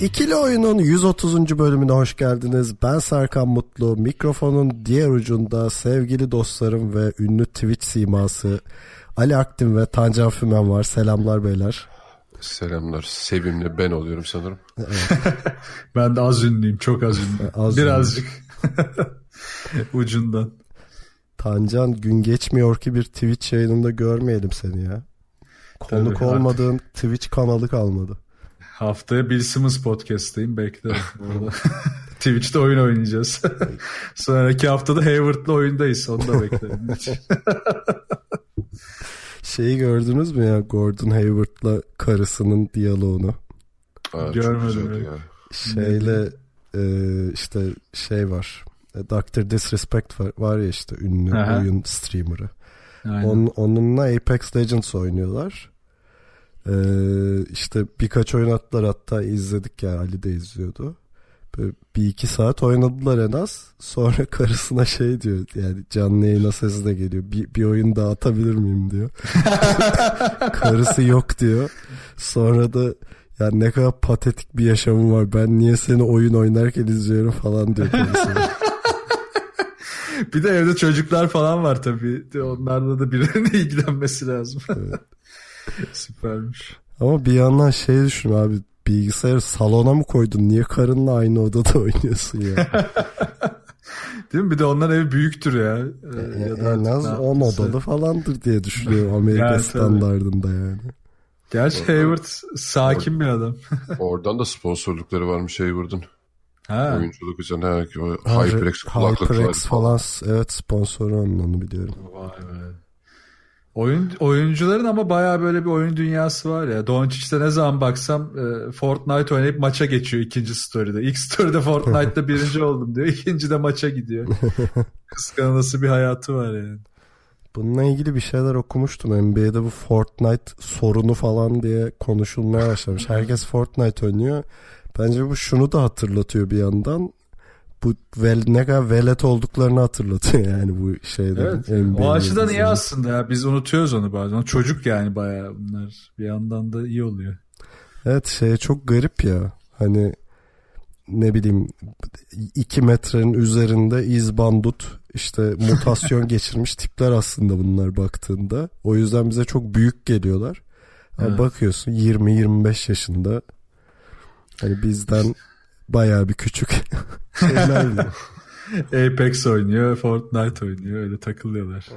İkili Oyun'un 130. bölümüne hoş geldiniz. Ben Serkan Mutlu. Mikrofonun diğer ucunda sevgili dostlarım ve ünlü Twitch siması Ali Aktin ve Tancan Fümen var. Selamlar beyler. Selamlar. Sevimli ben oluyorum sanırım. Ben de az ünlüyüm. Çok az ünlü. Az Birazcık. Ucundan. Tancan gün geçmiyor ki bir Twitch yayınında görmeyelim seni ya. Konuk Tabii, olmadığın Twitch kanalı kalmadı. Haftaya Bill Simmons podcast'tayım. Beklerim. Orada. Twitch'te oyun oynayacağız. Sonraki haftada Hayward'la oyundayız. Onu da beklerim. Şeyi gördünüz mü ya Gordon Hayward'la karısının diyaloğunu? Aa, Görmedim, ya. Şeyle e, işte şey var. E, Dr. Disrespect var, var ya işte ünlü Aha. oyun streamer'ı. Aynen. On, onunla Apex Legends oynuyorlar. Ee, işte birkaç oyun attılar hatta izledik ya Ali de izliyordu. Böyle bir iki saat oynadılar en az. Sonra karısına şey diyor yani canlı yayına sesi de geliyor. Bir, bir oyun daha atabilir miyim diyor. Karısı yok diyor. Sonra da ya ne kadar patetik bir yaşamım var. Ben niye seni oyun oynarken izliyorum falan diyor. Bir de evde çocuklar falan var tabii. Onlarla da birinin ilgilenmesi lazım. Süpermiş. Ama bir yandan şey düşün abi bilgisayarı salona mı koydun? Niye karınla aynı odada oynuyorsun ya? Değil mi? Bir de onların evi büyüktür ya. Ee, ya da en az ne 10 yaptıysa. odalı falandır diye düşünüyorum Amerika Yani tabii. standardında yani. Gerçi Hayward sakin bir adam. Oradan da sponsorlukları varmış Hayward'ın. Ha. Oyunculuk üzerine ha, HyperX HyperX falan evet sponsoru onun onu biliyorum. Vay be. Oyun, oyuncuların ama bayağı böyle bir oyun dünyası var ya. Doncic'te ne zaman baksam e, Fortnite oynayıp maça geçiyor ikinci story'de. İlk story'de Fortnite'da birinci oldum diyor. İkinci de maça gidiyor. Kıskanılası bir hayatı var yani. Bununla ilgili bir şeyler okumuştum. NBA'de bu Fortnite sorunu falan diye konuşulmaya başlamış. Herkes Fortnite oynuyor. Bence bu şunu da hatırlatıyor bir yandan. Bu vel, ne kadar velet olduklarını hatırlatıyor yani bu şeyden. Evet. O açıdan iyi aslında ya. Biz unutuyoruz onu bazen. Çocuk yani bayağı bunlar. Bir yandan da iyi oluyor. Evet şey çok garip ya. Hani ne bileyim 2 metrenin üzerinde izbandut işte mutasyon geçirmiş tipler aslında bunlar baktığında. O yüzden bize çok büyük geliyorlar. Evet. bakıyorsun 20-25 yaşında hani bizden bayağı bir küçük şeyler diyor. Apex oynuyor, Fortnite oynuyor. Öyle takılıyorlar.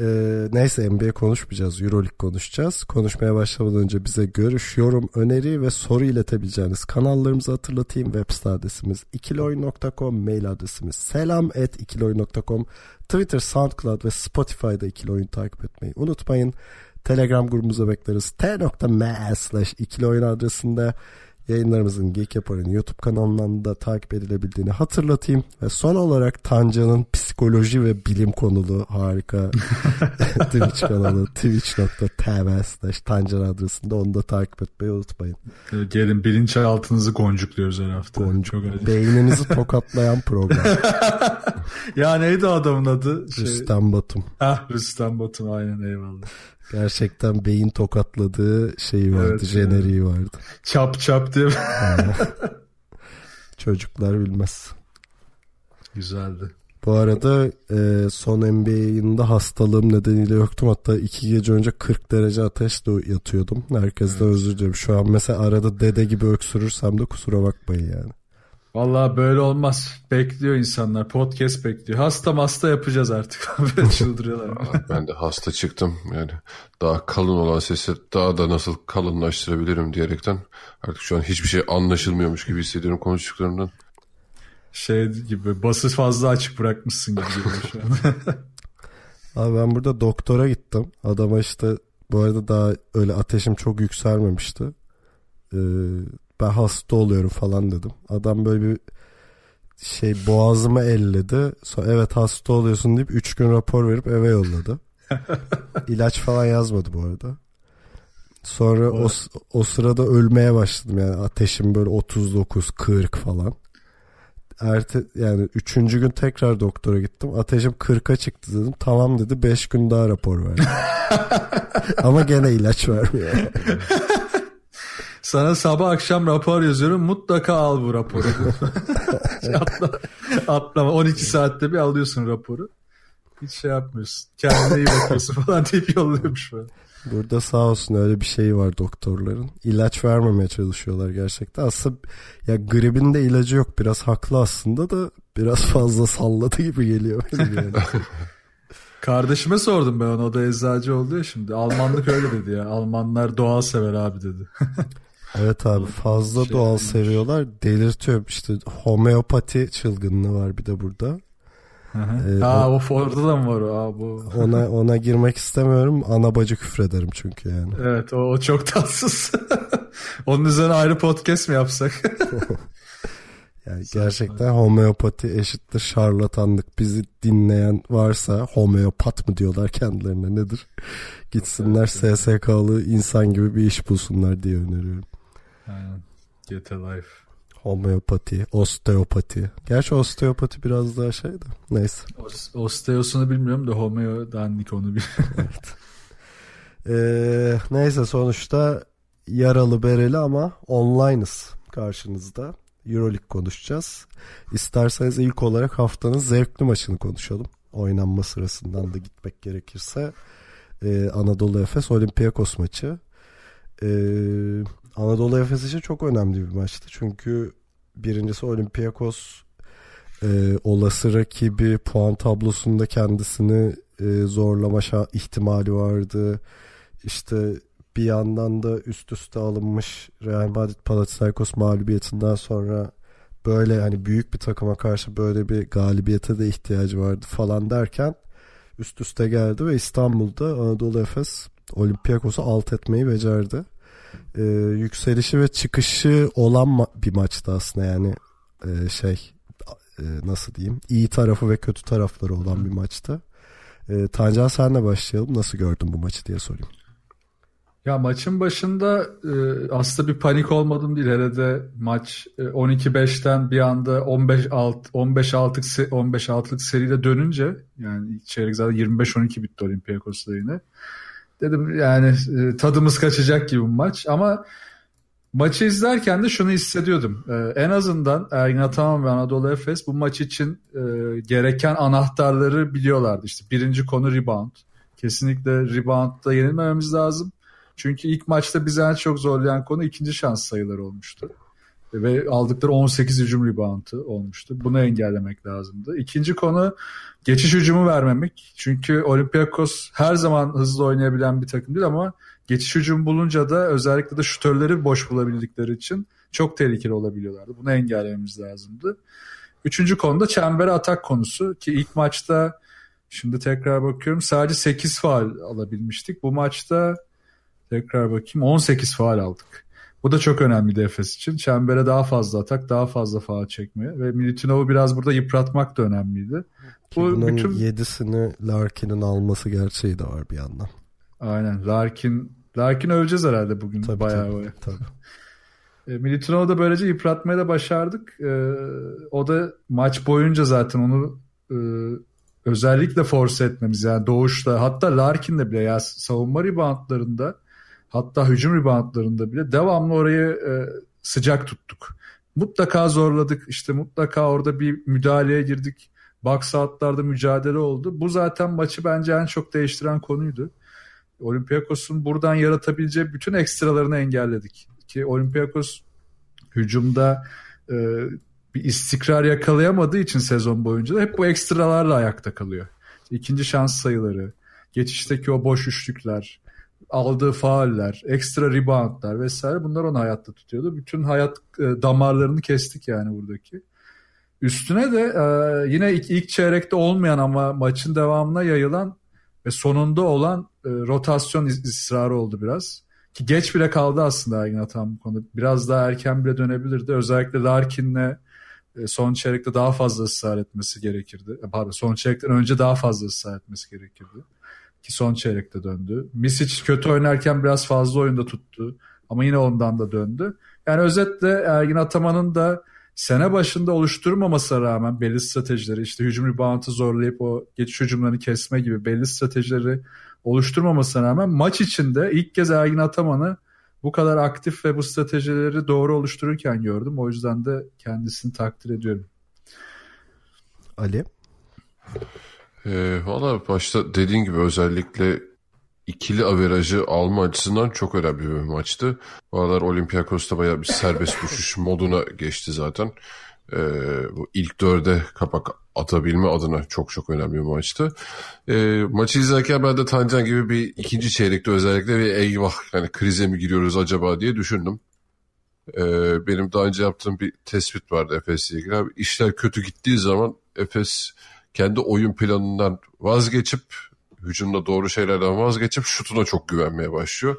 Ee, neyse NBA konuşmayacağız. Euroleague konuşacağız. Konuşmaya başlamadan önce bize görüş, yorum, öneri ve soru iletebileceğiniz kanallarımızı hatırlatayım. Web site adresimiz ikiloyun.com, mail adresimiz selam at ikiloyun.com, Twitter, Soundcloud ve Spotify'da ikili oyun takip etmeyi unutmayın. Telegram grubumuza bekleriz. t.me slash ikili oyun adresinde yayınlarımızın Geek Yapar'ın YouTube kanalından da takip edilebildiğini hatırlatayım. Ve son olarak Tanca'nın psikoloji ve bilim konulu harika Twitch kanalı twitch.tv slash Tancan adresinde onu da takip etmeyi unutmayın. Gelin bilinçaltınızı goncukluyoruz her hafta. Boncuk, Çok beyninizi tokatlayan program. Ya neydi adamın adı? Şey... Rüstem Batum. Ah Rüstem Batum aynen eyvallah. Gerçekten beyin tokatladığı şeyi vardı, Evet, jeneriği vardı. Çap çap diye. Çocuklar bilmez. Güzeldi. Bu arada e, son NBA yayında hastalığım nedeniyle yoktum. Hatta iki gece önce 40 derece ateşle yatıyordum. Herkesten özür dilerim. Şu an mesela arada dede gibi öksürürsem de kusura bakmayın yani. Vallahi böyle olmaz. Bekliyor insanlar. Podcast bekliyor. Hasta hasta yapacağız artık. Çıldırıyorlar. Ben de hasta çıktım. Yani daha kalın olan sesi daha da nasıl kalınlaştırabilirim diyerekten artık şu an hiçbir şey anlaşılmıyormuş gibi hissediyorum konuştuklarımdan. Şey gibi bası fazla açık bırakmışsın gibi şu an. Abi ben burada doktora gittim. Adama işte bu arada daha öyle ateşim çok yükselmemişti. Ee, ben hasta oluyorum falan dedim. Adam böyle bir şey boğazımı elledi. Sonra evet hasta oluyorsun deyip 3 gün rapor verip eve yolladı. İlaç falan yazmadı bu arada. Sonra o, o sırada ölmeye başladım yani ateşim böyle 39 40 falan. Erte, yani üçüncü gün tekrar doktora gittim. Ateşim 40'a çıktı dedim. Tamam dedi. 5 gün daha rapor verdi. Ama gene ilaç vermiyor. Sana sabah akşam rapor yazıyorum. Mutlaka al bu raporu. Atla, atlama. 12 saatte bir alıyorsun raporu. Hiç şey yapmıyorsun. Kendine iyi bakıyorsun falan deyip yolluyormuş böyle. Burada sağ olsun öyle bir şey var doktorların. İlaç vermemeye çalışıyorlar gerçekten. Aslında ya gribin de ilacı yok. Biraz haklı aslında da biraz fazla salladı gibi geliyor benim yani. Kardeşime sordum ben ona. O da eczacı oldu ya şimdi. Almanlık öyle dedi ya. Almanlar doğal sever abi dedi. evet abi fazla şey doğal seviyorlar. Delirtiyor. İşte homeopati çılgınlığı var bir de burada. Ee, ha o Ford'da da mı var o? Aa, bu. Ona ona girmek istemiyorum. Ana bacı küfrederim çünkü yani. Evet o, o çok tatsız. Onun üzerine ayrı podcast mi yapsak? yani gerçekten homeopati eşittir şarlatanlık. Bizi dinleyen varsa homeopat mı diyorlar kendilerine nedir? Gitsinler SSK'lı insan gibi bir iş bulsunlar diye öneriyorum. Aynen. Get a life. Homeopati, osteopati. Gerçi osteopati biraz daha şey de. Neyse. Osteosunu bilmiyorum da homeo dandik onu biliyorum. evet. Ee, neyse sonuçta yaralı bereli ama online'ız karşınızda. Euroleague konuşacağız. İsterseniz ilk olarak haftanın zevkli maçını konuşalım. Oynanma sırasından da gitmek gerekirse. Ee, Anadolu Efes Olympiakos maçı. Ee, Anadolu Efes için çok önemli bir maçtı. Çünkü birincisi Olympiakos e, olası rakibi puan tablosunda kendisini e, zorlama ihtimali vardı. İşte bir yandan da üst üste alınmış Real Madrid Panathinaikos mağlubiyetinden sonra böyle hani büyük bir takıma karşı böyle bir galibiyete de ihtiyacı vardı falan derken üst üste geldi ve İstanbul'da Anadolu Efes Olympiakos'u alt etmeyi becerdi. Ee, yükselişi ve çıkışı olan ma- bir maçtı aslında yani ee, şey e, nasıl diyeyim iyi tarafı ve kötü tarafları olan bir maçtı. Ee, Tancan senle başlayalım. Nasıl gördün bu maçı diye sorayım. Ya maçın başında e, aslında bir panik olmadım değil. Hele de maç e, 12-5'ten bir anda 15 alt 15 6'lık 15 6'lık seride dönünce yani çeyrek zaten 25-12 bitti Olympiakos'ta yine. Dedim yani e, tadımız kaçacak gibi bu maç ama maçı izlerken de şunu hissediyordum. E, en azından Ergin Ataman ve Anadolu Efes bu maç için e, gereken anahtarları biliyorlardı. İşte birinci konu rebound. Kesinlikle reboundda yenilmememiz lazım. Çünkü ilk maçta bizi en çok zorlayan konu ikinci şans sayıları olmuştu. Ve aldıkları 18 hücum reboundu olmuştu. Bunu engellemek lazımdı. İkinci konu geçiş hücumu vermemek. Çünkü Olympiakos her zaman hızlı oynayabilen bir takım değil ama geçiş hücumu bulunca da özellikle de şutörleri boş bulabildikleri için çok tehlikeli olabiliyorlardı. Bunu engellememiz lazımdı. Üçüncü konuda çembere atak konusu ki ilk maçta şimdi tekrar bakıyorum sadece 8 faal alabilmiştik. Bu maçta tekrar bakayım 18 faal aldık. Bu da çok önemli Efes için. Çembere daha fazla atak, daha fazla faal çekmeye ve Milutinov'u biraz burada yıpratmak da önemliydi. Bu bunun bütün... yedisini Larkin'in alması gerçeği de var bir yandan. Aynen. Larkin Larkin öveceğiz herhalde bugün tabii, bayağı tabii, böyle. Tabii. E, Milutinov'u da böylece yıpratmaya da başardık. E, o da maç boyunca zaten onu e, özellikle force etmemiz yani doğuşta hatta Larkin'de bile ya savunma reboundlarında hatta hücum reboundlarında bile devamlı orayı e, sıcak tuttuk. Mutlaka zorladık işte mutlaka orada bir müdahaleye girdik. Box out'larda mücadele oldu. Bu zaten maçı bence en çok değiştiren konuydu. Olympiakos'un buradan yaratabileceği bütün ekstralarını engelledik. Ki Olympiakos hücumda e, bir istikrar yakalayamadığı için sezon boyunca da hep bu ekstralarla ayakta kalıyor. İkinci şans sayıları, geçişteki o boş üçlükler, aldığı fauller, ekstra reboundlar vesaire bunlar onu hayatta tutuyordu. Bütün hayat e, damarlarını kestik yani buradaki. Üstüne de e, yine ilk, ilk çeyrekte olmayan ama maçın devamına yayılan ve sonunda olan e, rotasyon ısrarı oldu biraz. Ki geç bile kaldı aslında Ergin Ataman bu konuda. Biraz daha erken bile dönebilirdi. Özellikle Larkin'le e, son çeyrekte daha fazla ısrar etmesi gerekirdi. E, pardon son çeyrekten önce daha fazla ısrar etmesi gerekirdi. Ki son çeyrekte döndü. Misic kötü oynarken biraz fazla oyunda tuttu. Ama yine ondan da döndü. Yani özetle Ergin Ataman'ın da sene başında oluşturmamasına rağmen belli stratejileri işte hücum rebound'ı zorlayıp o geçiş hücumlarını kesme gibi belli stratejileri oluşturmamasına rağmen maç içinde ilk kez Ergin Ataman'ı bu kadar aktif ve bu stratejileri doğru oluştururken gördüm. O yüzden de kendisini takdir ediyorum. Ali? E, Valla başta dediğin gibi özellikle ikili averajı alma açısından çok önemli bir maçtı. Bu aralar Olympiakos'ta bayağı bir serbest düşüş moduna geçti zaten. Ee, bu ilk dörde kapak atabilme adına çok çok önemli bir maçtı. Ee, maçı izlerken ben de Tancan gibi bir ikinci çeyrekte özellikle bir eyvah yani krize mi giriyoruz acaba diye düşündüm. Ee, benim daha önce yaptığım bir tespit vardı Efes'le ilgili. Abi, işler kötü gittiği zaman Efes kendi oyun planından vazgeçip hücumda doğru şeylerden vazgeçip şutuna çok güvenmeye başlıyor.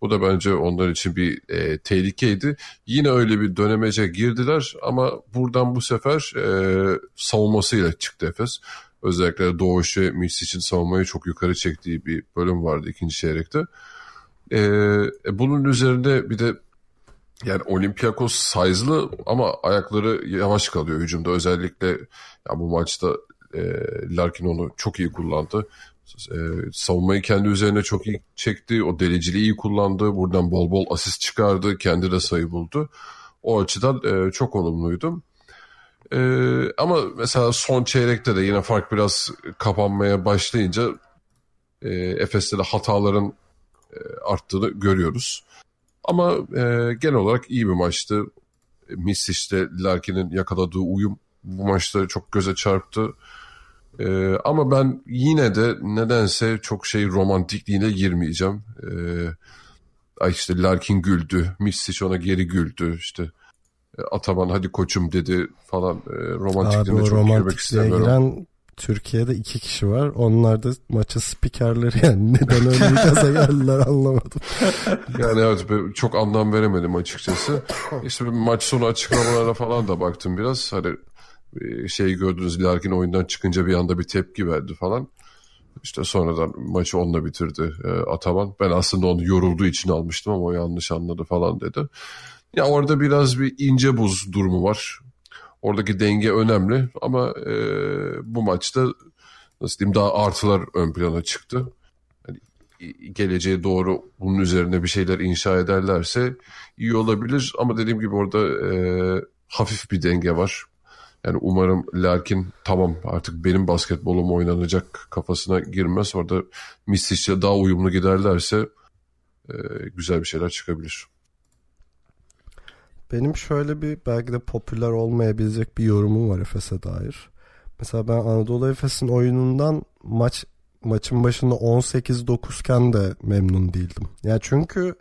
Bu da bence onlar için bir e, tehlikeydi. Yine öyle bir dönemece girdiler ama buradan bu sefer e, savunmasıyla çıktı Efes. Özellikle Doğuş ve Mis için savunmayı çok yukarı çektiği bir bölüm vardı ikinci çeyrekte. E, e, bunun üzerinde bir de yani Olympiakos size'lı ama ayakları yavaş kalıyor hücumda. Özellikle ya bu maçta e, Larkin onu çok iyi kullandı. E, savunmayı kendi üzerine çok iyi çekti. O deliciliği iyi kullandı. Buradan bol bol asist çıkardı. Kendi de sayı buldu. O açıdan e, çok olumluydum. E, ama mesela son çeyrekte de yine fark biraz kapanmaya başlayınca e, Efes'te de hataların e, arttığını görüyoruz. Ama e, genel olarak iyi bir maçtı. Misic'te Larkin'in yakaladığı uyum bu maçta çok göze çarptı. Ee, ama ben yine de nedense çok şey romantikliğine girmeyeceğim. Ee, işte Larkin güldü, Misic ona geri güldü. İşte e, Ataman hadi koçum dedi falan. E, romantikliğine çok girmek istemiyorum. Giren Türkiye'de iki kişi var. Onlar da maçı spikerleri yani. Neden öyle bir gaza geldiler anlamadım. yani evet çok anlam veremedim açıkçası. İşte maç sonu açıklamalara falan da baktım biraz. Hani şey gördünüz Larkin oyundan çıkınca bir anda bir tepki verdi falan. İşte sonradan maçı onunla bitirdi e, Ataman. Ben aslında onu yorulduğu için almıştım ama o yanlış anladı falan dedi. Ya orada biraz bir ince buz durumu var. Oradaki denge önemli ama e, bu maçta nasıl diyeyim daha artılar ön plana çıktı. Yani, geleceğe doğru bunun üzerine bir şeyler inşa ederlerse iyi olabilir. Ama dediğim gibi orada e, hafif bir denge var. Yani umarım Larkin tamam artık benim basketbolum oynanacak kafasına girmez. Orada Mistic'le daha uyumlu giderlerse e, güzel bir şeyler çıkabilir. Benim şöyle bir belki de popüler olmayabilecek bir yorumum var Efes'e dair. Mesela ben Anadolu Efes'in oyunundan maç maçın başında 18-9 iken de memnun değildim. Yani çünkü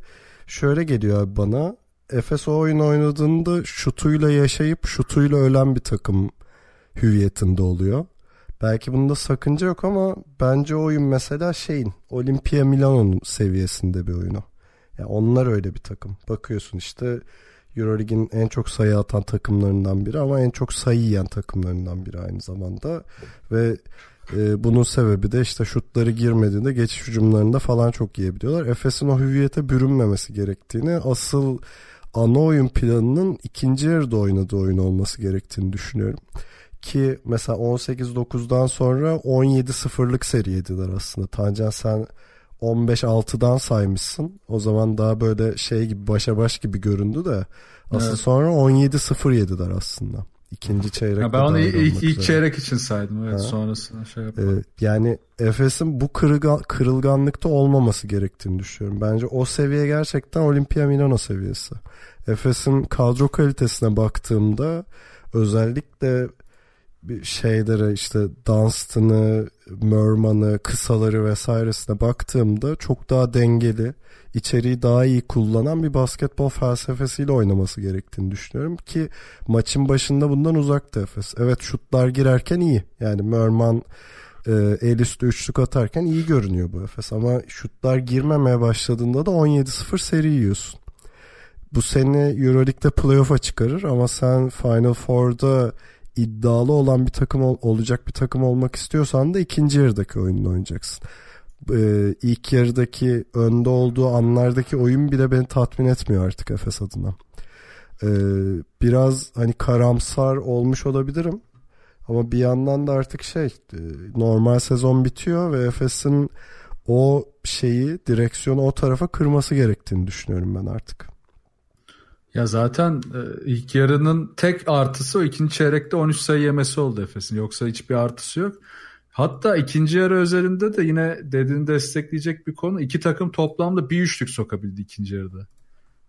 şöyle geliyor bana Efes o oyun oynadığında şutuyla yaşayıp şutuyla ölen bir takım hüviyetinde oluyor. Belki bunda sakınca yok ama bence oyun mesela şeyin Olimpia Milano'nun seviyesinde bir oyunu. Yani onlar öyle bir takım. Bakıyorsun işte Euroleague'in en çok sayı atan takımlarından biri ama en çok sayı yiyen takımlarından biri aynı zamanda. Ve e, bunun sebebi de işte şutları girmediğinde geçiş hücumlarında falan çok yiyebiliyorlar. Efes'in o hüviyete bürünmemesi gerektiğini asıl ana oyun planının ikinci yarıda oynadığı oyun olması gerektiğini düşünüyorum. Ki mesela 18-9'dan sonra 17-0'lık seri yediler aslında. Tancan sen 15-6'dan saymışsın. O zaman daha böyle şey gibi başa baş gibi göründü de asıl evet. sonra 17-0 yediler aslında. İkinci çeyrek. Ya ben onu ilk, ilk çeyrek için saydım. Evet, ha. sonrasında şey yapalım. Ee, yani Efes'in bu kırılgan, kırılganlıkta olmaması gerektiğini düşünüyorum. Bence o seviye gerçekten Olimpia Milano seviyesi. Efes'in kadro kalitesine baktığımda özellikle şeylere işte Dunstan'ı, Merman'ı, kısaları vesairesine baktığımda çok daha dengeli, içeriği daha iyi kullanan bir basketbol felsefesiyle oynaması gerektiğini düşünüyorum ki maçın başında bundan uzaktı Efes. Evet şutlar girerken iyi. Yani Merman e, el üstü üçlük atarken iyi görünüyor bu Efes ama şutlar girmemeye başladığında da 17-0 seri yiyorsun. Bu seni Euroleague'de playoff'a çıkarır ama sen Final Four'da iddialı olan bir takım ol, olacak bir takım olmak istiyorsan da ikinci yarıdaki oyununu oynayacaksın. Ee, ilk yarıdaki önde olduğu anlardaki oyun bile beni tatmin etmiyor artık Efes adına. Ee, biraz hani karamsar olmuş olabilirim. Ama bir yandan da artık şey e, normal sezon bitiyor ve Efes'in o şeyi direksiyonu o tarafa kırması gerektiğini düşünüyorum ben artık. Ya zaten e, ilk yarının tek artısı o ikinci çeyrekte 13 sayı yemesi oldu Efes'in. Yoksa hiçbir artısı yok. Hatta ikinci yarı özelinde de yine dediğini destekleyecek bir konu. İki takım toplamda bir üçlük sokabildi ikinci yarıda.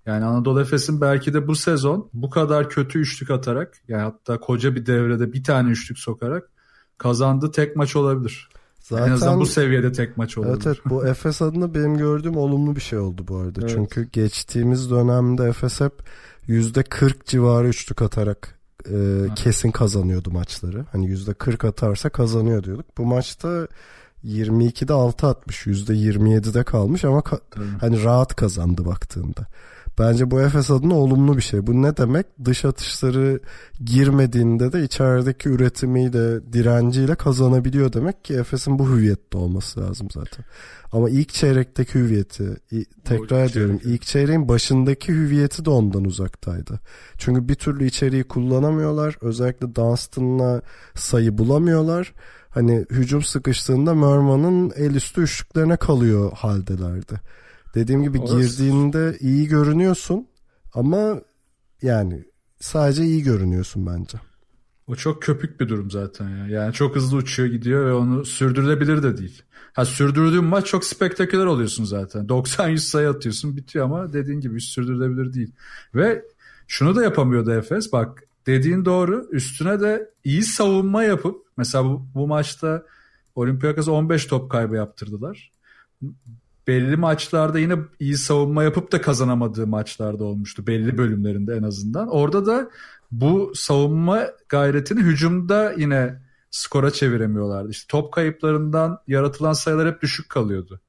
Yani Anadolu Efes'in belki de bu sezon bu kadar kötü üçlük atarak yani hatta koca bir devrede bir tane üçlük sokarak kazandığı tek maç olabilir. Zaten, en azından bu seviyede tek maç olabilir. Evet, evet bu Efes adına benim gördüğüm olumlu bir şey oldu bu arada. Evet. Çünkü geçtiğimiz dönemde Efes hep %40 civarı üçlük atarak e, kesin kazanıyordu maçları. Hani %40 atarsa kazanıyor diyorduk. Bu maçta 22'de 6 atmış. %27'de kalmış ama ka- hani rahat kazandı baktığında. Bence bu Efes adına olumlu bir şey. Bu ne demek? Dış atışları girmediğinde de içerideki üretimiyle, direnciyle kazanabiliyor demek ki Efes'in bu hüviyette olması lazım zaten. Ama ilk çeyrekteki hüviyeti, tekrar ediyorum ilk çeyreğin başındaki hüviyeti de ondan uzaktaydı. Çünkü bir türlü içeriği kullanamıyorlar. Özellikle Dunstan'la sayı bulamıyorlar. Hani hücum sıkıştığında Merman'ın el üstü üçlüklerine kalıyor haldelerdi. Dediğim gibi Orası... girdiğinde iyi görünüyorsun ama yani sadece iyi görünüyorsun bence. O çok köpük bir durum zaten ya. Yani çok hızlı uçuyor gidiyor ve onu sürdürülebilir de değil. Ha sürdürdüğün maç çok spektaküler oluyorsun zaten. 90-100 sayı atıyorsun bitiyor ama dediğin gibi hiç sürdürülebilir değil. Ve şunu da yapamıyordu Efes. Bak dediğin doğru. Üstüne de iyi savunma yapıp mesela bu, bu maçta Olympiakos 15 top kaybı yaptırdılar belli maçlarda yine iyi savunma yapıp da kazanamadığı maçlarda olmuştu. Belli bölümlerinde en azından. Orada da bu savunma gayretini hücumda yine skora çeviremiyorlardı. İşte top kayıplarından yaratılan sayılar hep düşük kalıyordu.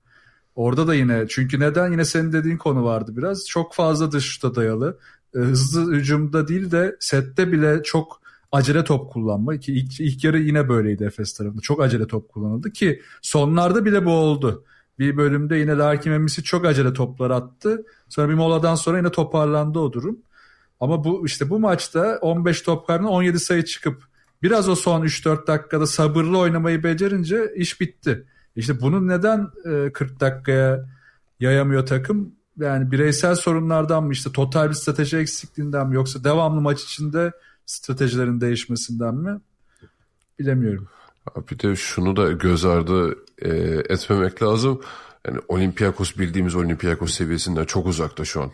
Orada da yine çünkü neden yine senin dediğin konu vardı biraz. Çok fazla dışta dayalı. E, hızlı hücumda değil de sette bile çok acele top kullanma ki ilk, ilk yarı yine böyleydi Efes tarafında. Çok acele top kullanıldı ki sonlarda bile bu oldu. Bir bölümde yine Larkin Memisi çok acele toplar attı. Sonra bir moladan sonra yine toparlandı o durum. Ama bu işte bu maçta 15 top kaybına 17 sayı çıkıp biraz o son 3-4 dakikada sabırlı oynamayı becerince iş bitti. İşte bunu neden 40 e, dakikaya yayamıyor takım? Yani bireysel sorunlardan mı işte total bir strateji eksikliğinden mi yoksa devamlı maç içinde stratejilerin değişmesinden mi? Bilemiyorum. Bir de şunu da göz ardı e, etmemek lazım. Yani Olympiakos bildiğimiz Olympiakos seviyesinden çok uzakta şu an.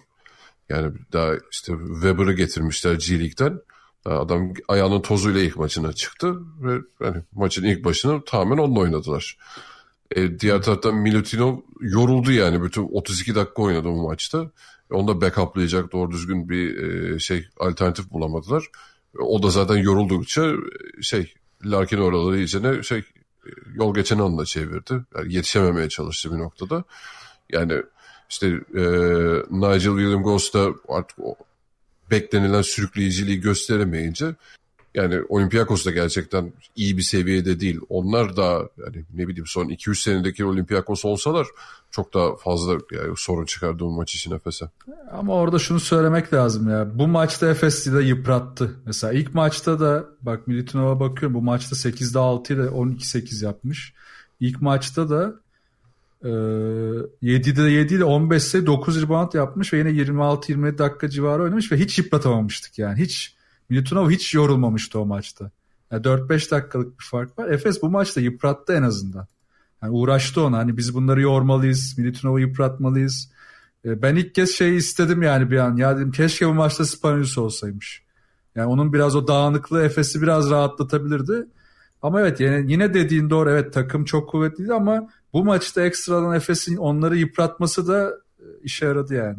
Yani daha işte Weber'ı getirmişler G League'den. Adam ayağının tozuyla ilk maçına çıktı ve yani maçın ilk başını tamamen onunla oynadılar. E, diğer taraftan Milutinov yoruldu yani. Bütün 32 dakika oynadı bu maçta. E, onu da backuplayacak doğru düzgün bir e, şey alternatif bulamadılar. O da zaten yoruldukça e, şey Larkin oraları iyicene şey yol geçen onunla çevirdi. Yani yetişememeye çalıştı bir noktada. Yani işte e, Nigel William Goss da artık o beklenilen sürükleyiciliği gösteremeyince yani Olympiakos da gerçekten iyi bir seviyede değil. Onlar da yani ne bileyim son 2-3 senedeki Olympiakos olsalar çok daha fazla yani sorun çıkardı bu maç için Efes'e. Ama orada şunu söylemek lazım ya. Bu maçta Efes'i de yıprattı. Mesela ilk maçta da bak Militinov'a bakıyorum bu maçta 8'de 6 ile 12-8 yapmış. İlk maçta da e, 7'de 7 ile 15'te 9 rebound yapmış ve yine 26-27 dakika civarı oynamış ve hiç yıpratamamıştık yani. Hiç Milutinov hiç yorulmamıştı o maçta. Yani 4-5 dakikalık bir fark var. Efes bu maçta yıprattı en azından. Yani uğraştı ona. Hani biz bunları yormalıyız. Milutinov'u yıpratmalıyız. E, ben ilk kez şeyi istedim yani bir an. Ya dedim keşke bu maçta Spanius olsaymış. Yani onun biraz o dağınıklığı Efes'i biraz rahatlatabilirdi. Ama evet yani yine dediğin doğru evet takım çok kuvvetliydi ama bu maçta ekstradan Efes'in onları yıpratması da e, işe yaradı yani.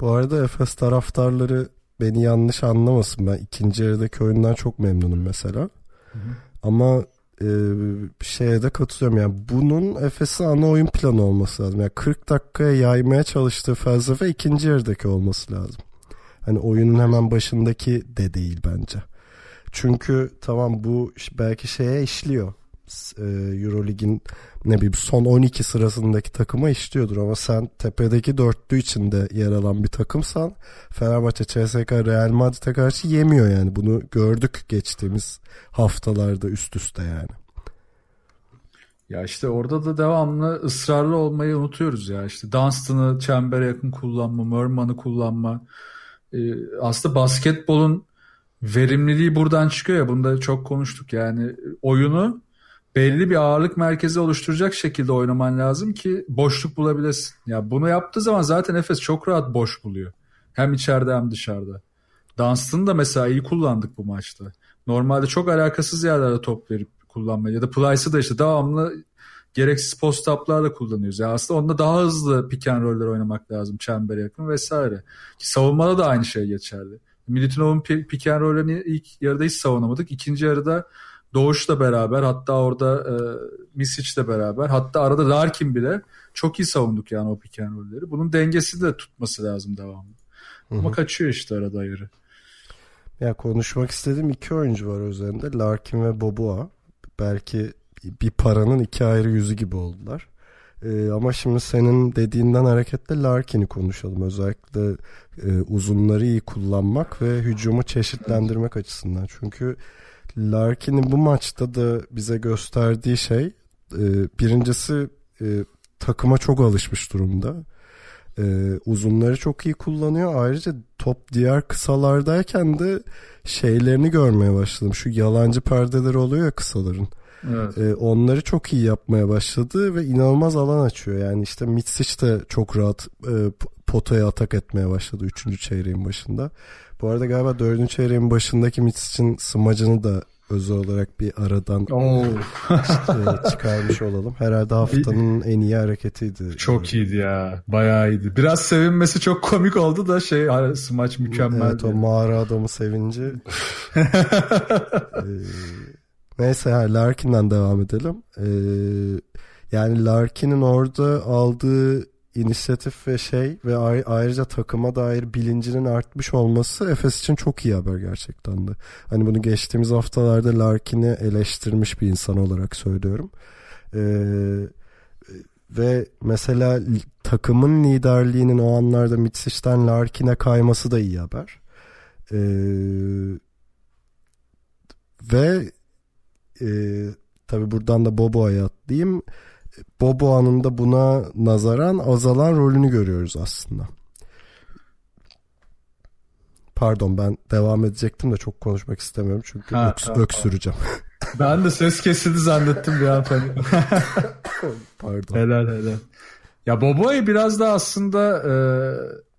Bu arada Efes taraftarları beni yanlış anlamasın. Ben ikinci yarıdaki oyundan çok memnunum mesela. Hı hı. Ama e, şeye de katılıyorum. Yani bunun Efes'in ana oyun planı olması lazım. Yani 40 dakikaya yaymaya çalıştığı felsefe ikinci yarıdaki olması lazım. Hani oyunun hemen başındaki de değil bence. Çünkü tamam bu belki şeye işliyor. E, Eurolig'in ne bileyim son 12 sırasındaki takıma işliyordur ama sen tepedeki dörtlü içinde yer alan bir takımsan Fenerbahçe, CSK, Real Madrid'e karşı yemiyor yani. Bunu gördük geçtiğimiz haftalarda üst üste yani. Ya işte orada da devamlı ısrarlı olmayı unutuyoruz ya. İşte Dunstan'ı çembere yakın kullanma, Mörman'ı kullanma. Ee, aslında basketbolun verimliliği buradan çıkıyor ya. Bunda çok konuştuk yani. Oyunu belli bir ağırlık merkezi oluşturacak şekilde oynaman lazım ki boşluk bulabilesin. Ya bunu yaptığı zaman zaten Efes çok rahat boş buluyor. Hem içeride hem dışarıda. Dunstan'ı da mesela iyi kullandık bu maçta. Normalde çok alakasız yerlerde top verip kullanmayı ya da Plyce'ı da işte devamlı gereksiz post-up'larla kullanıyoruz. Yani aslında onda daha hızlı pick and roll'ler oynamak lazım çembere yakın vesaire. Ki savunmada da aynı şey geçerli. Milutinov'un pick and roll'lerini ilk yarıda hiç savunamadık. İkinci yarıda Doğuş'la beraber hatta orada e, Misic'le beraber hatta arada Larkin bile çok iyi savunduk yani o pick and roll'leri. Bunun dengesi de tutması lazım devamlı. Hı-hı. Ama kaçıyor işte arada ayırı. Ya konuşmak istediğim iki oyuncu var üzerinde. Larkin ve Boboa. Belki bir paranın iki ayrı yüzü gibi oldular. Ee, ama şimdi senin dediğinden hareketle Larkin'i konuşalım. Özellikle e, uzunları iyi kullanmak ve hücumu çeşitlendirmek açısından. Çünkü Larkin'in bu maçta da bize gösterdiği şey e, birincisi e, takıma çok alışmış durumda. E, uzunları çok iyi kullanıyor. Ayrıca top diğer kısalardayken de şeylerini görmeye başladım. Şu yalancı perdeleri oluyor ya kısaların. Evet. E, onları çok iyi yapmaya başladı ve inanılmaz alan açıyor. Yani işte Mitsic de çok rahat e, potaya atak etmeye başladı 3. çeyreğin başında. Bu arada galiba 4. çeyreğin başındaki Mitsic'in smacını da özel olarak bir aradan işte çıkarmış olalım. Herhalde haftanın en iyi hareketiydi. Çok iyiydi ya. Bayağı iyiydi. Biraz sevinmesi çok komik oldu da şey smaç mükemmel. Evet o mağara adamı sevinci. ee, neyse ha, Larkin'den devam edelim. Ee, yani Larkin'in orada aldığı inisiyatif ve şey ve ayrıca takıma dair bilincinin artmış olması Efes için çok iyi haber gerçekten de. Hani bunu geçtiğimiz haftalarda Larkin'i eleştirmiş bir insan olarak söylüyorum. Ee, ve mesela takımın liderliğinin o anlarda Mitsic'den Larkin'e kayması da iyi haber. Ee, ve e, tabi buradan da Bobo'ya atlayayım. Boboa'nın da buna nazaran azalan rolünü görüyoruz aslında. Pardon ben devam edecektim de çok konuşmak istemiyorum çünkü ha, öks, ha, öksüreceğim. Ben de ses kesildi zannettim bir an. Pardon. Helal helal. Ya Bobo'yu biraz da aslında e,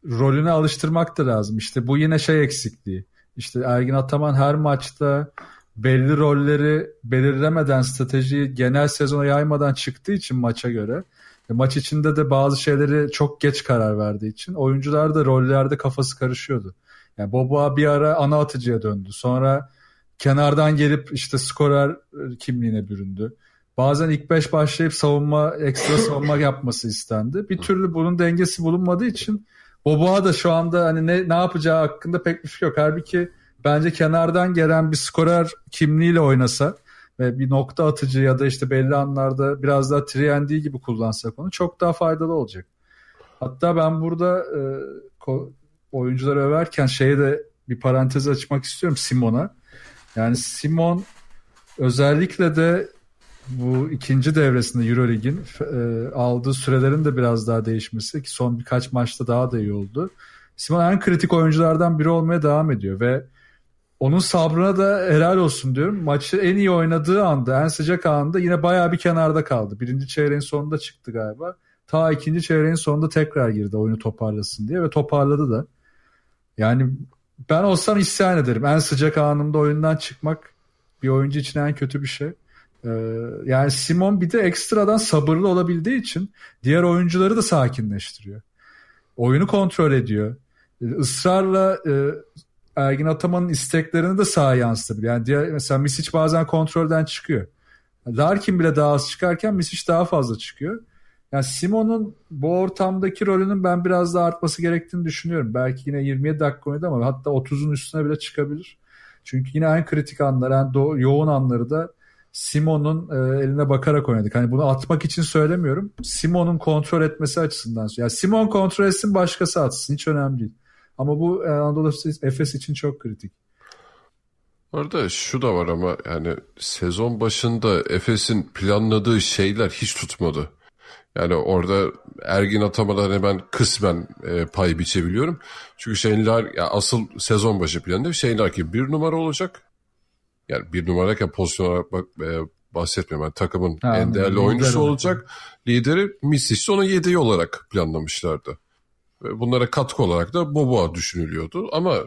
rolüne alıştırmak da lazım. İşte bu yine şey eksikliği. İşte Ergin Ataman her maçta belli rolleri belirlemeden stratejiyi genel sezona yaymadan çıktığı için maça göre ve maç içinde de bazı şeyleri çok geç karar verdiği için oyuncular da rollerde kafası karışıyordu. Yani Boboa bir ara ana atıcıya döndü. Sonra kenardan gelip işte skorer kimliğine büründü. Bazen ilk beş başlayıp savunma, ekstra savunma yapması istendi. Bir türlü bunun dengesi bulunmadığı için Boboa da şu anda hani ne, ne yapacağı hakkında pek bir şey yok. Halbuki bence kenardan gelen bir skorer kimliğiyle oynasa ve bir nokta atıcı ya da işte belli anlarda biraz daha 3 gibi kullansak onu çok daha faydalı olacak. Hatta ben burada e, oyuncuları överken şeye de bir parantez açmak istiyorum Simon'a. Yani Simon özellikle de bu ikinci devresinde Eurolig'in e, aldığı sürelerin de biraz daha değişmesi ki son birkaç maçta daha da iyi oldu. Simon en kritik oyunculardan biri olmaya devam ediyor ve onun sabrına da helal olsun diyorum. Maçı en iyi oynadığı anda, en sıcak anında yine bayağı bir kenarda kaldı. Birinci çeyreğin sonunda çıktı galiba. Ta ikinci çeyreğin sonunda tekrar girdi oyunu toparlasın diye ve toparladı da. Yani ben olsam isyan ederim. En sıcak anımda oyundan çıkmak bir oyuncu için en kötü bir şey. Ee, yani Simon bir de ekstradan sabırlı olabildiği için diğer oyuncuları da sakinleştiriyor. Oyunu kontrol ediyor. Israrla e, Ergin Ataman'ın isteklerini de sahaya yansıtabilir. Yani diğer, mesela Misic bazen kontrolden çıkıyor. Larkin bile daha az çıkarken Misic daha fazla çıkıyor. Yani Simon'un bu ortamdaki rolünün ben biraz daha artması gerektiğini düşünüyorum. Belki yine 27 dakika oynadı ama hatta 30'un üstüne bile çıkabilir. Çünkü yine en kritik anları, en do- yoğun anları da Simon'un e, eline bakarak oynadık. Hani bunu atmak için söylemiyorum. Simon'un kontrol etmesi açısından. Yani Simon kontrol etsin başkası atsın. Hiç önemli değil. Ama bu e, Anadolu Efes için çok kritik. Orada şu da var ama yani sezon başında Efes'in planladığı şeyler hiç tutmadı. Yani orada Ergin atamadan ben kısmen e, pay biçebiliyorum. Çünkü şeyler ya asıl sezon başı planında şeyler ki bir numara olacak. Yani bir numarayken pozisyon olarak bak, e, bahsetmiyorum. Yani takımın Ha, en değerli oyuncusu olacak. Lideri Misic onu yedeği olarak planlamışlardı. Bunlara katkı olarak da Boboa düşünülüyordu. Ama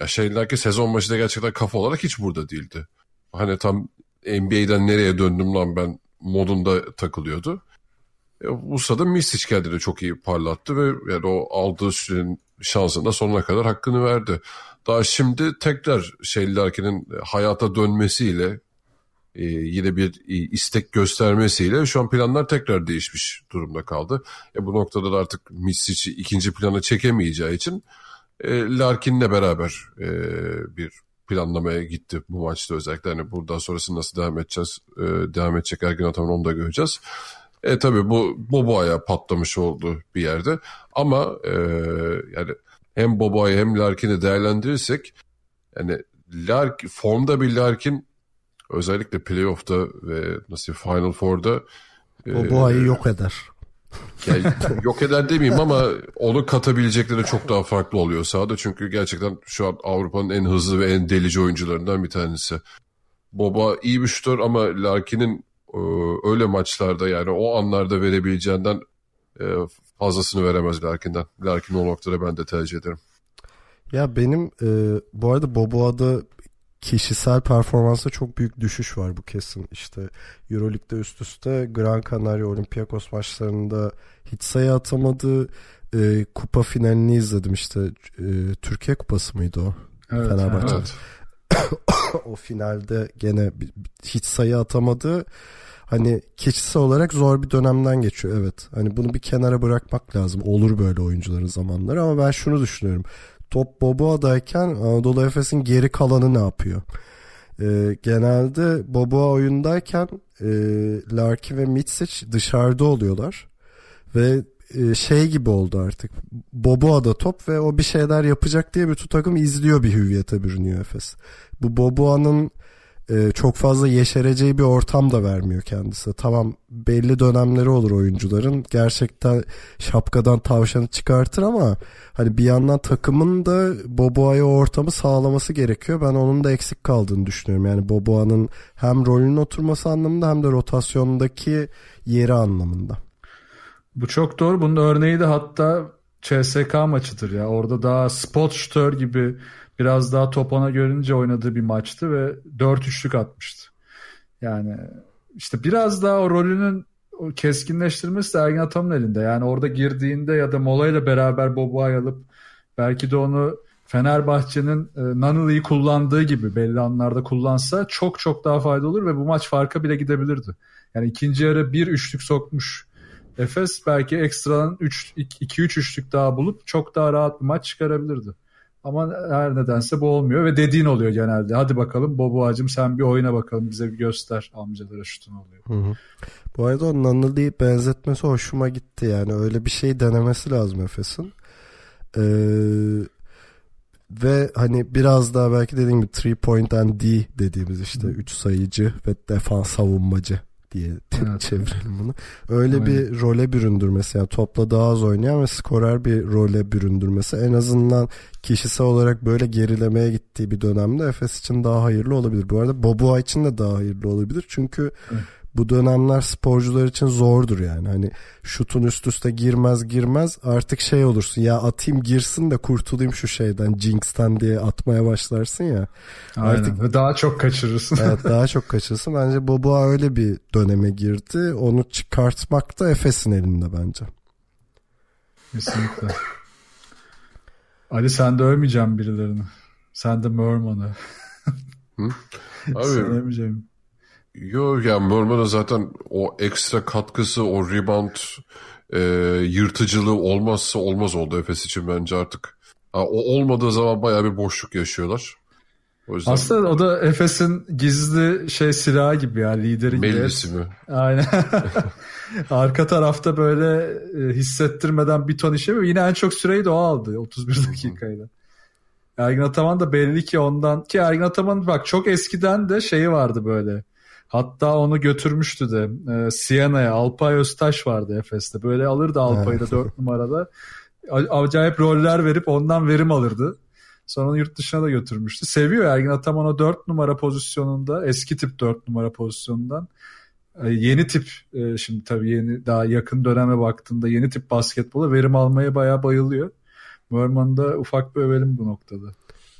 ya şeyler ki sezon başında gerçekten kafa olarak hiç burada değildi. Hani tam NBA'den nereye döndüm lan ben modunda takılıyordu. E, bu sırada Misic kendini çok iyi parlattı ve yani o aldığı sürenin şansını da sonuna kadar hakkını verdi. Daha şimdi tekrar Larkin'in hayata dönmesiyle e, yine bir e, istek göstermesiyle şu an planlar tekrar değişmiş durumda kaldı. E, bu noktada da artık Misic'i ikinci plana çekemeyeceği için e, Larkin'le beraber e, bir planlamaya gitti bu maçta özellikle. Hani buradan sonrası nasıl devam edeceğiz, e, devam edecek Ergin Ataman onu da göreceğiz. E tabii bu Boboa'ya patlamış oldu bir yerde. Ama e, yani hem Boboa'yı hem Larkin'i değerlendirirsek yani Lark, formda bir Larkin özellikle playoff'ta ve nasıl Final Four'da e, O bu ayı yok eder. yani yok eder demeyeyim ama onu katabilecekleri çok daha farklı oluyor sahada. Çünkü gerçekten şu an Avrupa'nın en hızlı ve en delici oyuncularından bir tanesi. Boba iyi bir şutör ama Larkin'in e, öyle maçlarda yani o anlarda verebileceğinden e, fazlasını veremez Larkin'den. Larkin o noktada ben de tercih ederim. Ya benim e, bu arada Boboa'da kişisel performansa çok büyük düşüş var bu kesin. İşte Euroleague'de üst üste Gran Canaria Olympiakos maçlarında hiç sayı atamadı. E, kupa finalini izledim işte. E, Türkiye kupası mıydı o? Evet, Fenerbahçe. Evet. o finalde gene hiç sayı atamadı. Hani kişisel olarak zor bir dönemden geçiyor evet. Hani bunu bir kenara bırakmak lazım. Olur böyle oyuncuların zamanları ama ben şunu düşünüyorum. Top Boboa'dayken Anadolu Efes'in geri kalanı ne yapıyor? Ee, genelde Boboa oyundayken e, Larkin ve Mitsic dışarıda oluyorlar. Ve e, şey gibi oldu artık. Boboa'da top ve o bir şeyler yapacak diye bütün takım izliyor bir hüviyete bürünüyor Efes. Bu Boboa'nın e, çok fazla yeşereceği bir ortam da vermiyor kendisi. Tamam belli dönemleri olur oyuncuların. Gerçekten şapkadan tavşanı çıkartır ama hani bir yandan takımın da Boboa'ya ortamı sağlaması gerekiyor. Ben onun da eksik kaldığını düşünüyorum. Yani Boboa'nın hem rolünün oturması anlamında hem de rotasyondaki yeri anlamında. Bu çok doğru. Bunun örneği de hatta CSK maçıdır ya. Orada daha spot shooter gibi biraz daha top ona görünce oynadığı bir maçtı ve 4 üçlük atmıştı. Yani işte biraz daha o rolünün keskinleştirmesi de Ergin Ataman'ın elinde. Yani orada girdiğinde ya da molayla beraber Boboa'yı alıp belki de onu Fenerbahçe'nin e, Nunnally'yi kullandığı gibi belli anlarda kullansa çok çok daha faydalı olur ve bu maç farka bile gidebilirdi. Yani ikinci yarı bir üçlük sokmuş Efes belki ekstradan 2-3 üçlük daha bulup çok daha rahat bir maç çıkarabilirdi. Ama her nedense bu olmuyor ve dediğin oluyor genelde. Hadi bakalım Boboacım sen bir oyuna bakalım bize bir göster amcalara şutun oluyor. Hı hı. Bu arada o Nunnally benzetmesi hoşuma gitti yani öyle bir şey denemesi lazım Efes'in. Ee, ve hani biraz daha belki dediğim gibi 3 point and D dediğimiz işte 3 sayıcı ve defans savunmacı diye Evet. çevirelim bunu. Öyle Aynen. bir role büründürmesi yani topla daha az oynayan ve skorer bir role büründürmesi en azından kişisel olarak böyle gerilemeye gittiği bir dönemde Efes için daha hayırlı olabilir. Bu arada Boboa için de daha hayırlı olabilir çünkü Evet. Bu dönemler sporcular için zordur yani. Hani şutun üst üste girmez girmez artık şey olursun ya atayım girsin de kurtulayım şu şeyden Jinx'ten diye atmaya başlarsın ya. Aynen. Artık- daha çok kaçırırsın. Evet daha çok kaçırsın. Bence Boboa öyle bir döneme girdi. Onu çıkartmak da Efes'in elinde bence. Kesinlikle. Ali sen de övmeyeceğim birilerini. Sen de Merman'ı. Abi Sen övmeyeceğim. Yok yani Mörman'a zaten o ekstra katkısı, o rebound e, yırtıcılığı olmazsa olmaz oldu Efes için bence artık. Ha, o olmadığı zaman bayağı bir boşluk yaşıyorlar. O yüzden... Aslında o da Efes'in gizli şey silahı gibi ya lideri gibi. Mellisi mi? Aynen. Arka tarafta böyle e, hissettirmeden bir ton işe yine en çok süreyi de o aldı 31 dakikayla. Ergin Ataman da belli ki ondan ki Ergin Ataman bak çok eskiden de şeyi vardı böyle. Hatta onu götürmüştü de e, Siena'ya Alpay Öztaş vardı Efes'te. Böyle alırdı Alpay'ı da 4 numarada. Acayip roller verip ondan verim alırdı. Sonra onu yurt dışına da götürmüştü. Seviyor Ergin Ataman o 4 numara pozisyonunda eski tip 4 numara pozisyonundan e, yeni tip e, şimdi tabii yeni daha yakın döneme baktığında yeni tip basketbola verim almaya bayağı bayılıyor. Mörman'da ufak bir övelim bu noktada.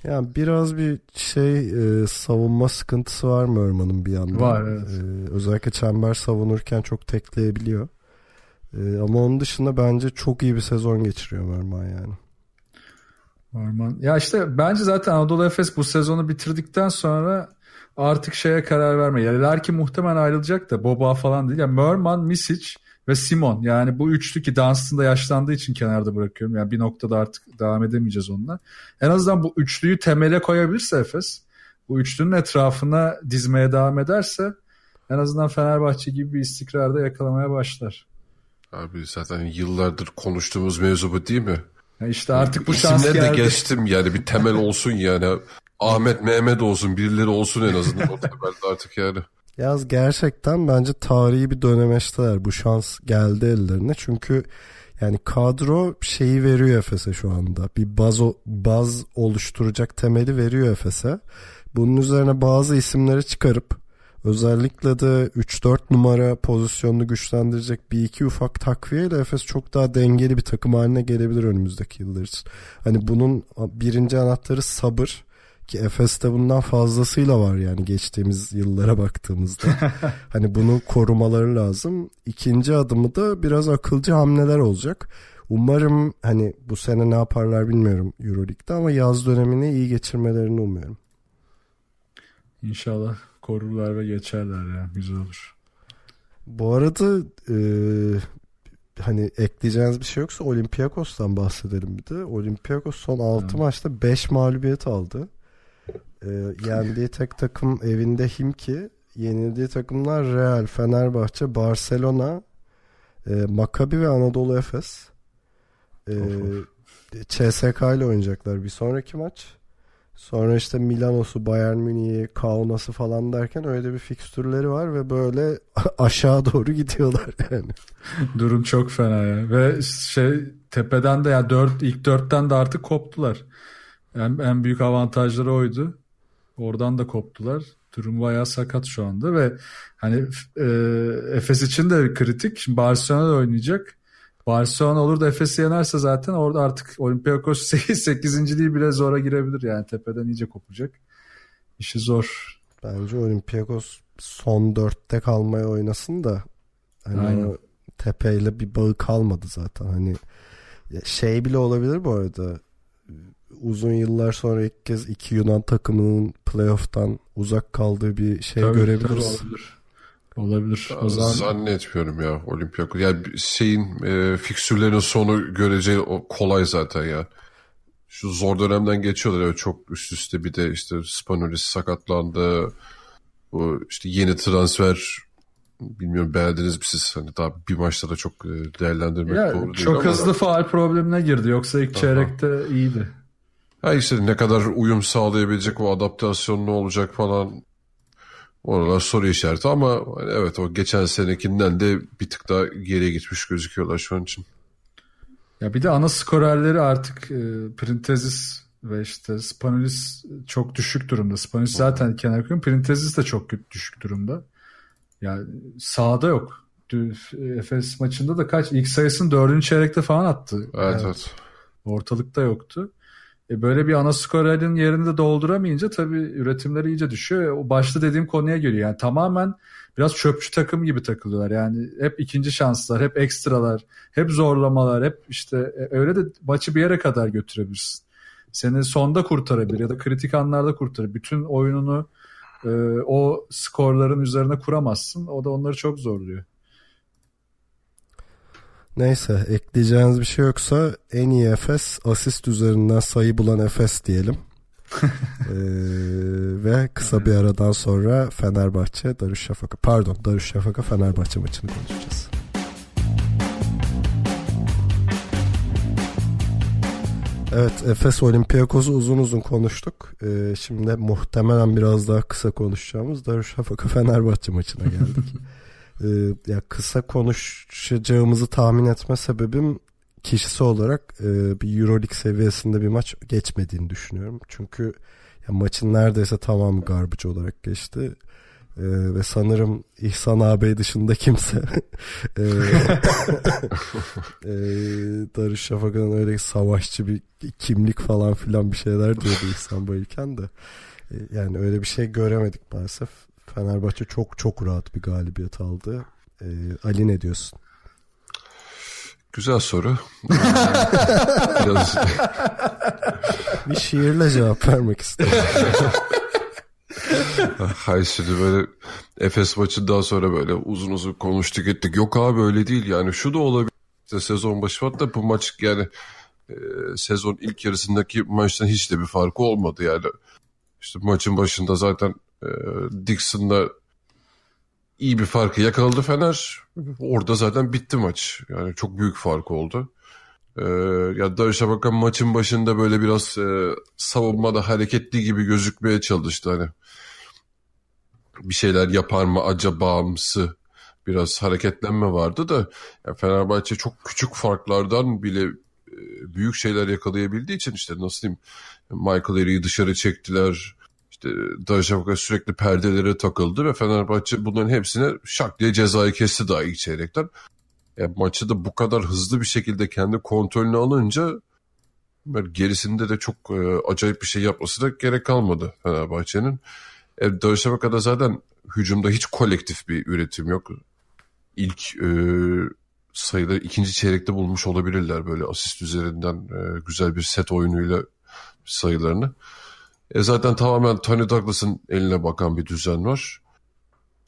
Yani biraz bir şey e, savunma sıkıntısı var Mörman'ın bir yandan. Var evet. E, özellikle çember savunurken çok tekleyebiliyor. E, ama onun dışında bence çok iyi bir sezon geçiriyor Mörman yani. Mörman. Ya işte bence zaten Anadolu Efes bu sezonu bitirdikten sonra artık şeye karar verme. Yani Larkin muhtemelen ayrılacak da Boba falan değil. Yani Mörman, Misic ve Simon. Yani bu üçlü ki Dunstan'da yaşlandığı için kenarda bırakıyorum. Yani bir noktada artık devam edemeyeceğiz onunla. En azından bu üçlüyü temele koyabilirse Efes, bu üçlünün etrafına dizmeye devam ederse en azından Fenerbahçe gibi bir istikrarda yakalamaya başlar. Abi zaten yıllardır konuştuğumuz mevzu bu değil mi? Ya işte artık bu şans İsimleri geldi. de geçtim yani bir temel olsun yani. Ahmet Mehmet olsun birileri olsun en azından o temelde artık yani. Yaz gerçekten bence tarihi bir dönemeçteler. Bu şans geldi ellerine. Çünkü yani kadro şeyi veriyor Efes'e şu anda. Bir baz, baz oluşturacak temeli veriyor Efes'e. Bunun üzerine bazı isimleri çıkarıp özellikle de 3-4 numara pozisyonunu güçlendirecek bir iki ufak takviyeyle Efes çok daha dengeli bir takım haline gelebilir önümüzdeki yıllar için. Hani bunun birinci anahtarı sabır. Ki Efes'te bundan fazlasıyla var yani geçtiğimiz yıllara baktığımızda. hani bunu korumaları lazım. İkinci adımı da biraz akılcı hamleler olacak. Umarım hani bu sene ne yaparlar bilmiyorum Euroleague'de ama yaz dönemini iyi geçirmelerini umuyorum. İnşallah korurlar ve geçerler ya güzel olur. Bu arada e, hani ekleyeceğiniz bir şey yoksa Olympiakos'tan bahsedelim bir de. Olympiakos son 6 maçta 5 mağlubiyet aldı. E, yendiği tek takım evinde Himki. Yenildiği takımlar Real, Fenerbahçe, Barcelona, e, Maccabi ve Anadolu Efes. E, CSK ile oynayacaklar bir sonraki maç. Sonra işte Milano'su, Bayern Münih'i, Kaunas'ı falan derken öyle bir fikstürleri var ve böyle aşağı doğru gidiyorlar yani. Durum çok fena ya. Ve şey tepeden de yani dört, ilk dörtten de artık koptular. En, en büyük avantajları oydu. Oradan da koptular. Durum bayağı sakat şu anda ve hani e, Efes için de kritik. Şimdi Barcelona'da oynayacak. Barcelona olur da Efes'i yenerse zaten orada artık Olympiakos 8. bile zora girebilir yani tepeden iyice kopacak. İşi zor. Bence Olympiakos son dörtte kalmaya oynasın da hani Aynen. o tepeyle bir bağı kalmadı zaten. Hani şey bile olabilir bu arada uzun yıllar sonra ilk kez iki Yunan takımının playoff'tan uzak kaldığı bir şey tabii, görebiliriz. Tabii olabilir. Olabilir. O zaman... Zannetmiyorum ya Olympiakos. Yani şeyin e, fiksürlerin sonu göreceği o kolay zaten ya. Şu zor dönemden geçiyorlar. Evet, çok üst üste bir de işte Spanulis sakatlandı. Bu işte yeni transfer bilmiyorum beğendiniz mi siz? Hani daha bir maçta da çok e, değerlendirmek ya, doğru değil Çok hızlı faal problemine girdi. Yoksa ilk Aha. çeyrekte iyiydi. Ha işte ne kadar uyum sağlayabilecek o adaptasyon ne olacak falan Oralar soru işareti ama evet o geçen senekinden de bir tık daha geriye gitmiş gözüküyorlar şu an için. Ya bir de ana skorerleri artık e, Printezis ve işte Spanulis çok düşük durumda. Spanulis zaten kenar koyun. Printezis de çok düşük durumda. Yani sağda yok. Efes maçında da kaç? ilk sayısını dördüncü çeyrekte falan attı. Evet, yani evet. Ortalıkta yoktu. E böyle bir ana skorerinin yerini dolduramayınca tabii üretimleri iyice düşüyor. O başta dediğim konuya geliyor. Yani tamamen biraz çöpçü takım gibi takılıyorlar. Yani hep ikinci şanslar, hep ekstralar, hep zorlamalar, hep işte e, öyle de maçı bir yere kadar götürebilirsin. Seni sonda kurtarabilir ya da kritik anlarda kurtarır. Bütün oyununu e, o skorların üzerine kuramazsın. O da onları çok zorluyor. Neyse ekleyeceğiniz bir şey yoksa en iyi Efes asist üzerinden sayı bulan Efes diyelim. ee, ve kısa bir aradan sonra Fenerbahçe Darüşşafaka pardon Darüşşafaka Fenerbahçe maçını konuşacağız. Evet Efes Olympiakos'u uzun uzun konuştuk. Ee, şimdi muhtemelen biraz daha kısa konuşacağımız Darüşşafaka Fenerbahçe maçına geldik. ee, ya kısa konuşacağımızı tahmin etme sebebim kişisi olarak e, bir Euroleague seviyesinde bir maç geçmediğini düşünüyorum. Çünkü ya maçın neredeyse tamamı garbage olarak geçti. Ee, ve sanırım İhsan ağabey dışında kimse e, e, Darüşşafaka'nın öyle savaşçı bir kimlik falan filan bir şeyler diyordu İhsan Bayırken de. E, yani öyle bir şey göremedik maalesef. Fenerbahçe çok çok rahat bir galibiyet aldı. E, Ali ne diyorsun? Güzel soru. Biraz... bir şiirle cevap vermek istedim. Hayır şimdi böyle Efes maçından sonra böyle uzun uzun konuştuk ettik. Yok abi öyle değil yani şu da olabilir. İşte sezon başı hatta bu maç yani e, sezon ilk yarısındaki maçtan hiç de bir farkı olmadı yani. İşte maçın başında zaten e, Dixon'la iyi bir farkı yakaladı Fener. Orada zaten bitti maç. Yani çok büyük fark oldu. Ee, ya Darüşşafaka maçın başında böyle biraz e, savunmada hareketli gibi gözükmeye çalıştı hani. Bir şeyler yapar mı acabamsı biraz hareketlenme vardı da ya Fenerbahçe çok küçük farklardan bile e, büyük şeyler yakalayabildiği için işte nasıl diyeyim Michael Eri'yi dışarı çektiler. İşte Darüşşafaka sürekli perdelere takıldı ve Fenerbahçe bunların hepsine şak diye cezayı kesti daha ilk çeyrekten. Yani maçı da bu kadar hızlı bir şekilde kendi kontrolünü alınca gerisinde de çok e, acayip bir şey yapmasına gerek kalmadı Fenerbahçe'nin. E, Darüşşafaka'da zaten hücumda hiç kolektif bir üretim yok. İlk e, sayıları ikinci çeyrekte bulmuş olabilirler böyle asist üzerinden e, güzel bir set oyunuyla sayılarını. E, zaten tamamen Tony Douglas'ın eline bakan bir düzen var.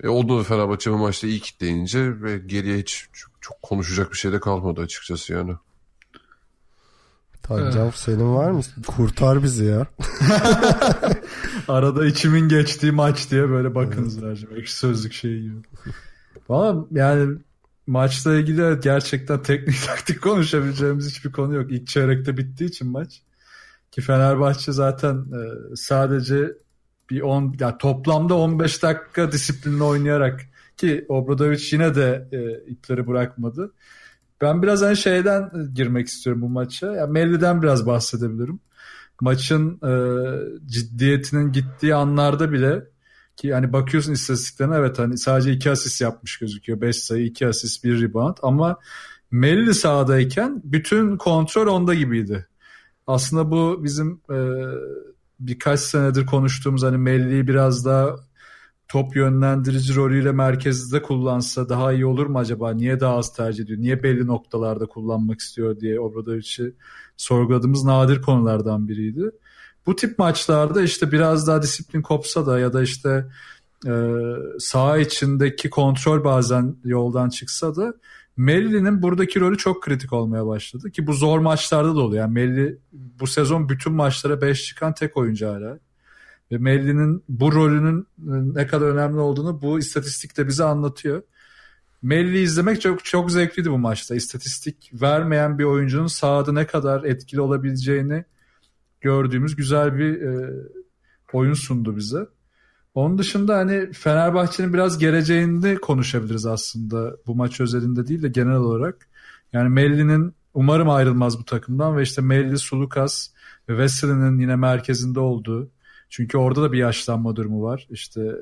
E, oldu Fenerbahçe bu maçta iyi kitleyince ve geriye hiç çok, çok konuşacak bir şey de kalmadı açıkçası yani. Tancan senin var mı? Kurtar bizi ya. Arada içimin geçtiği maç diye böyle bakınız evet. Ekşi sözlük şeyi gibi. Valla yani maçla ilgili gerçekten teknik taktik konuşabileceğimiz hiçbir konu yok. İlk çeyrekte bittiği için maç. Ki Fenerbahçe zaten e, sadece bir 10 yani toplamda 15 dakika disiplinli oynayarak ki Obradovic yine de e, ipleri bırakmadı. Ben biraz hani şeyden girmek istiyorum bu maça. Yani Melli'den biraz bahsedebilirim. Maçın e, ciddiyetinin gittiği anlarda bile ki hani bakıyorsun istatistiklerine evet hani sadece iki asist yapmış gözüküyor. 5 sayı, 2 asist, 1 rebound ama Melli sahadayken bütün kontrol onda gibiydi. Aslında bu bizim e, birkaç senedir konuştuğumuz hani Melli'yi biraz daha top yönlendirici rolüyle merkezde kullansa daha iyi olur mu acaba? Niye daha az tercih ediyor? Niye belli noktalarda kullanmak istiyor diye Obradovic'i sorguladığımız nadir konulardan biriydi. Bu tip maçlarda işte biraz daha disiplin kopsa da ya da işte e, saha içindeki kontrol bazen yoldan çıksa da Melli'nin buradaki rolü çok kritik olmaya başladı ki bu zor maçlarda da oluyor. Yani Melli bu sezon bütün maçlara 5 çıkan tek oyuncu hala. Ve Melli'nin bu rolünün ne kadar önemli olduğunu bu istatistik de bize anlatıyor. Melli izlemek çok çok zevkliydi bu maçta. İstatistik vermeyen bir oyuncunun sahada ne kadar etkili olabileceğini gördüğümüz güzel bir e, oyun sundu bize. Onun dışında hani Fenerbahçe'nin biraz geleceğinde konuşabiliriz aslında bu maç özelinde değil de genel olarak. Yani Melli'nin umarım ayrılmaz bu takımdan ve işte Melli, Sulukas ve Wesley'nin yine merkezinde olduğu. Çünkü orada da bir yaşlanma durumu var. İşte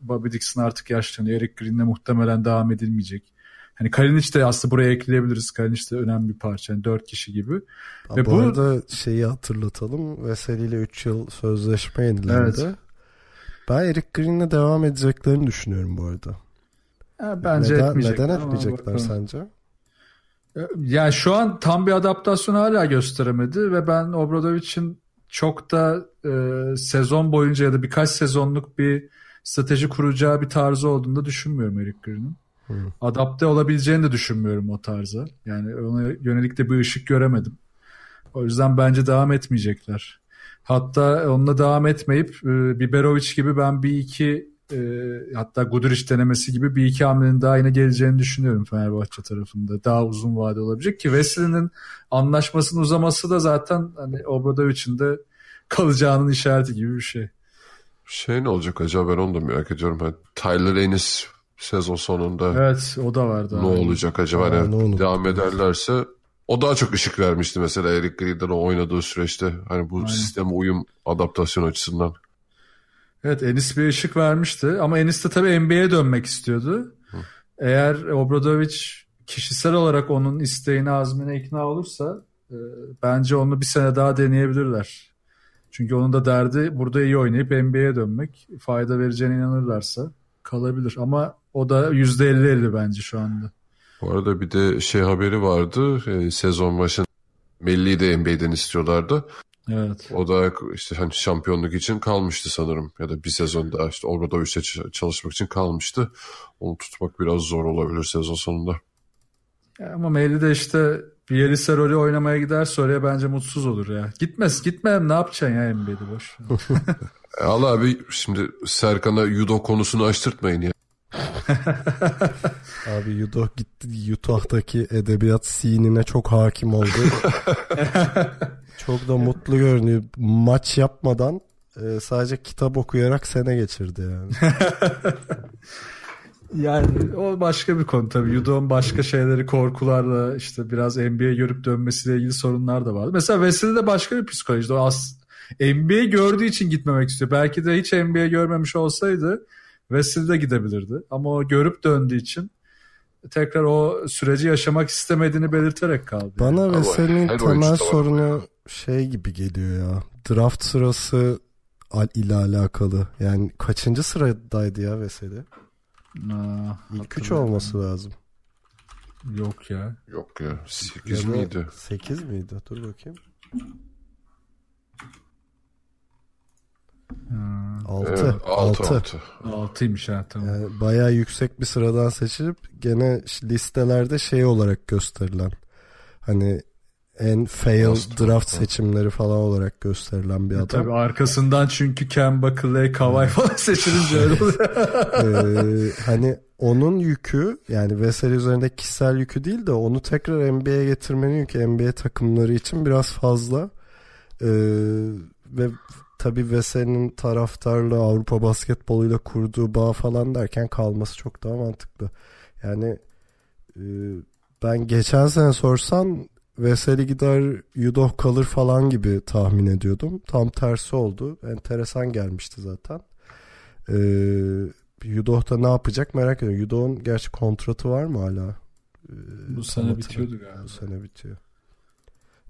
Bobby Dixon artık yaşlanıyor. Eric Green'le muhtemelen devam edilmeyecek. Hani Kalinic de aslında buraya ekleyebiliriz. Kalinic de önemli bir parça. Yani 4 kişi gibi. Ha, Ve bu, bu arada şeyi hatırlatalım. Veseli ile 3 yıl sözleşme yenilendi. Evet. Ben Eric Green'le devam edeceklerini düşünüyorum bu arada. Ya, bence neden, neden etmeyecekler sence? Yani şu an tam bir adaptasyon hala gösteremedi ve ben Obradovic'in çok da e, sezon boyunca ya da birkaç sezonluk bir strateji kuracağı bir tarzı olduğunu da düşünmüyorum Eric Green'in. Adapte olabileceğini de düşünmüyorum o tarza. Yani ona yönelik de bir ışık göremedim. O yüzden bence devam etmeyecekler. Hatta onunla devam etmeyip e, Biberovic gibi ben bir iki e, hatta Guduric denemesi gibi bir iki hamlenin daha yine geleceğini düşünüyorum Fenerbahçe tarafında. Daha uzun vade olabilecek ki Wesley'nin anlaşmasının uzaması da zaten hani Obradovic'in de kalacağının işareti gibi bir şey. Şey ne olacak acaba ben onu da merak ediyorum. Hani Tyler Ennis sezon sonunda Evet o da vardı. ne olacak acaba? Aa, Hani ne devam ederlerse o daha çok ışık vermişti mesela Eric Green'den oynadığı süreçte. Hani bu Aynen. sisteme uyum adaptasyon açısından. Evet Enis bir ışık vermişti ama Enis de tabii NBA'ye dönmek istiyordu. Eğer Obradovic kişisel olarak onun isteğine azmine ikna olursa e, bence onu bir sene daha deneyebilirler. Çünkü onun da derdi burada iyi oynayıp NBA'ye dönmek. Fayda vereceğine inanırlarsa kalabilir. Ama o da %50-50 bence şu anda. Bu arada bir de şey haberi vardı. e, sezon başında Melli'yi de NBA'den istiyorlardı. Evet. O da işte hani şampiyonluk için kalmıştı sanırım. Ya da bir sezon daha işte Obradovic'le ç- çalışmak için kalmıştı. Onu tutmak biraz zor olabilir sezon sonunda. Ama Melli de işte Bielisa rolü oynamaya giderse oraya bence mutsuz olur ya. Gitmez gitmem ne yapacaksın ya NBA'de boş. E, al abi şimdi Serkan'a judo konusunu açtırtmayın ya. Abi Yudo gitti Utah'taki edebiyat scenine çok hakim oldu. çok da mutlu görünüyor. Maç yapmadan e, sadece kitap okuyarak sene geçirdi yani. Yani o başka bir konu tabii. Judo'nun başka şeyleri korkularla işte biraz NBA görüp dönmesiyle ilgili sorunlar da vardı. Mesela Wesley de başka bir psikolojide. O as NBA gördüğü için gitmemek istiyor. Belki de hiç NBA görmemiş olsaydı Wesley de gidebilirdi. Ama o görüp döndüğü için tekrar o süreci yaşamak istemediğini belirterek kaldı. Bana Veseli'nin her temel sorunu şey gibi geliyor ya. Draft sırası al- ile alakalı. Yani kaçıncı sıradaydı ya Veseli? Aa, İlk üç olması lazım. Yok ya. Yok ya 8 Ya da miydi? 8 miydi? Dur bakayım. Ha, 6. Evet, 6 6. 6. altıymış ha tamam. Yani bayağı yüksek bir sıradan seçilip gene listelerde şey olarak gösterilen hani en fail Aslında, draft ha. seçimleri falan olarak gösterilen bir E, adam. Tabii arkasından çünkü Kemba, Clay, Kawhi falan seçilince öyle oluyor. Ee, hani onun yükü yani Veseli üzerinde kişisel yükü değil de onu tekrar NBA'ye getirmenin yükü NBA takımları için biraz fazla. Ee, ve tabii Veseli'nin taraftarlı Avrupa basketboluyla kurduğu bağ falan derken kalması çok daha mantıklı. Yani e, ben geçen sene sorsan Veseli gider Yudoh kalır falan gibi tahmin ediyordum. Tam tersi oldu. Enteresan gelmişti zaten. Ee, Yudoh da ne yapacak merak ediyorum. Yudoh'un gerçi kontratı var mı hala? Ee, Bu sene hatırlamıyorum. bitiyordu galiba. Bu sene bitiyor.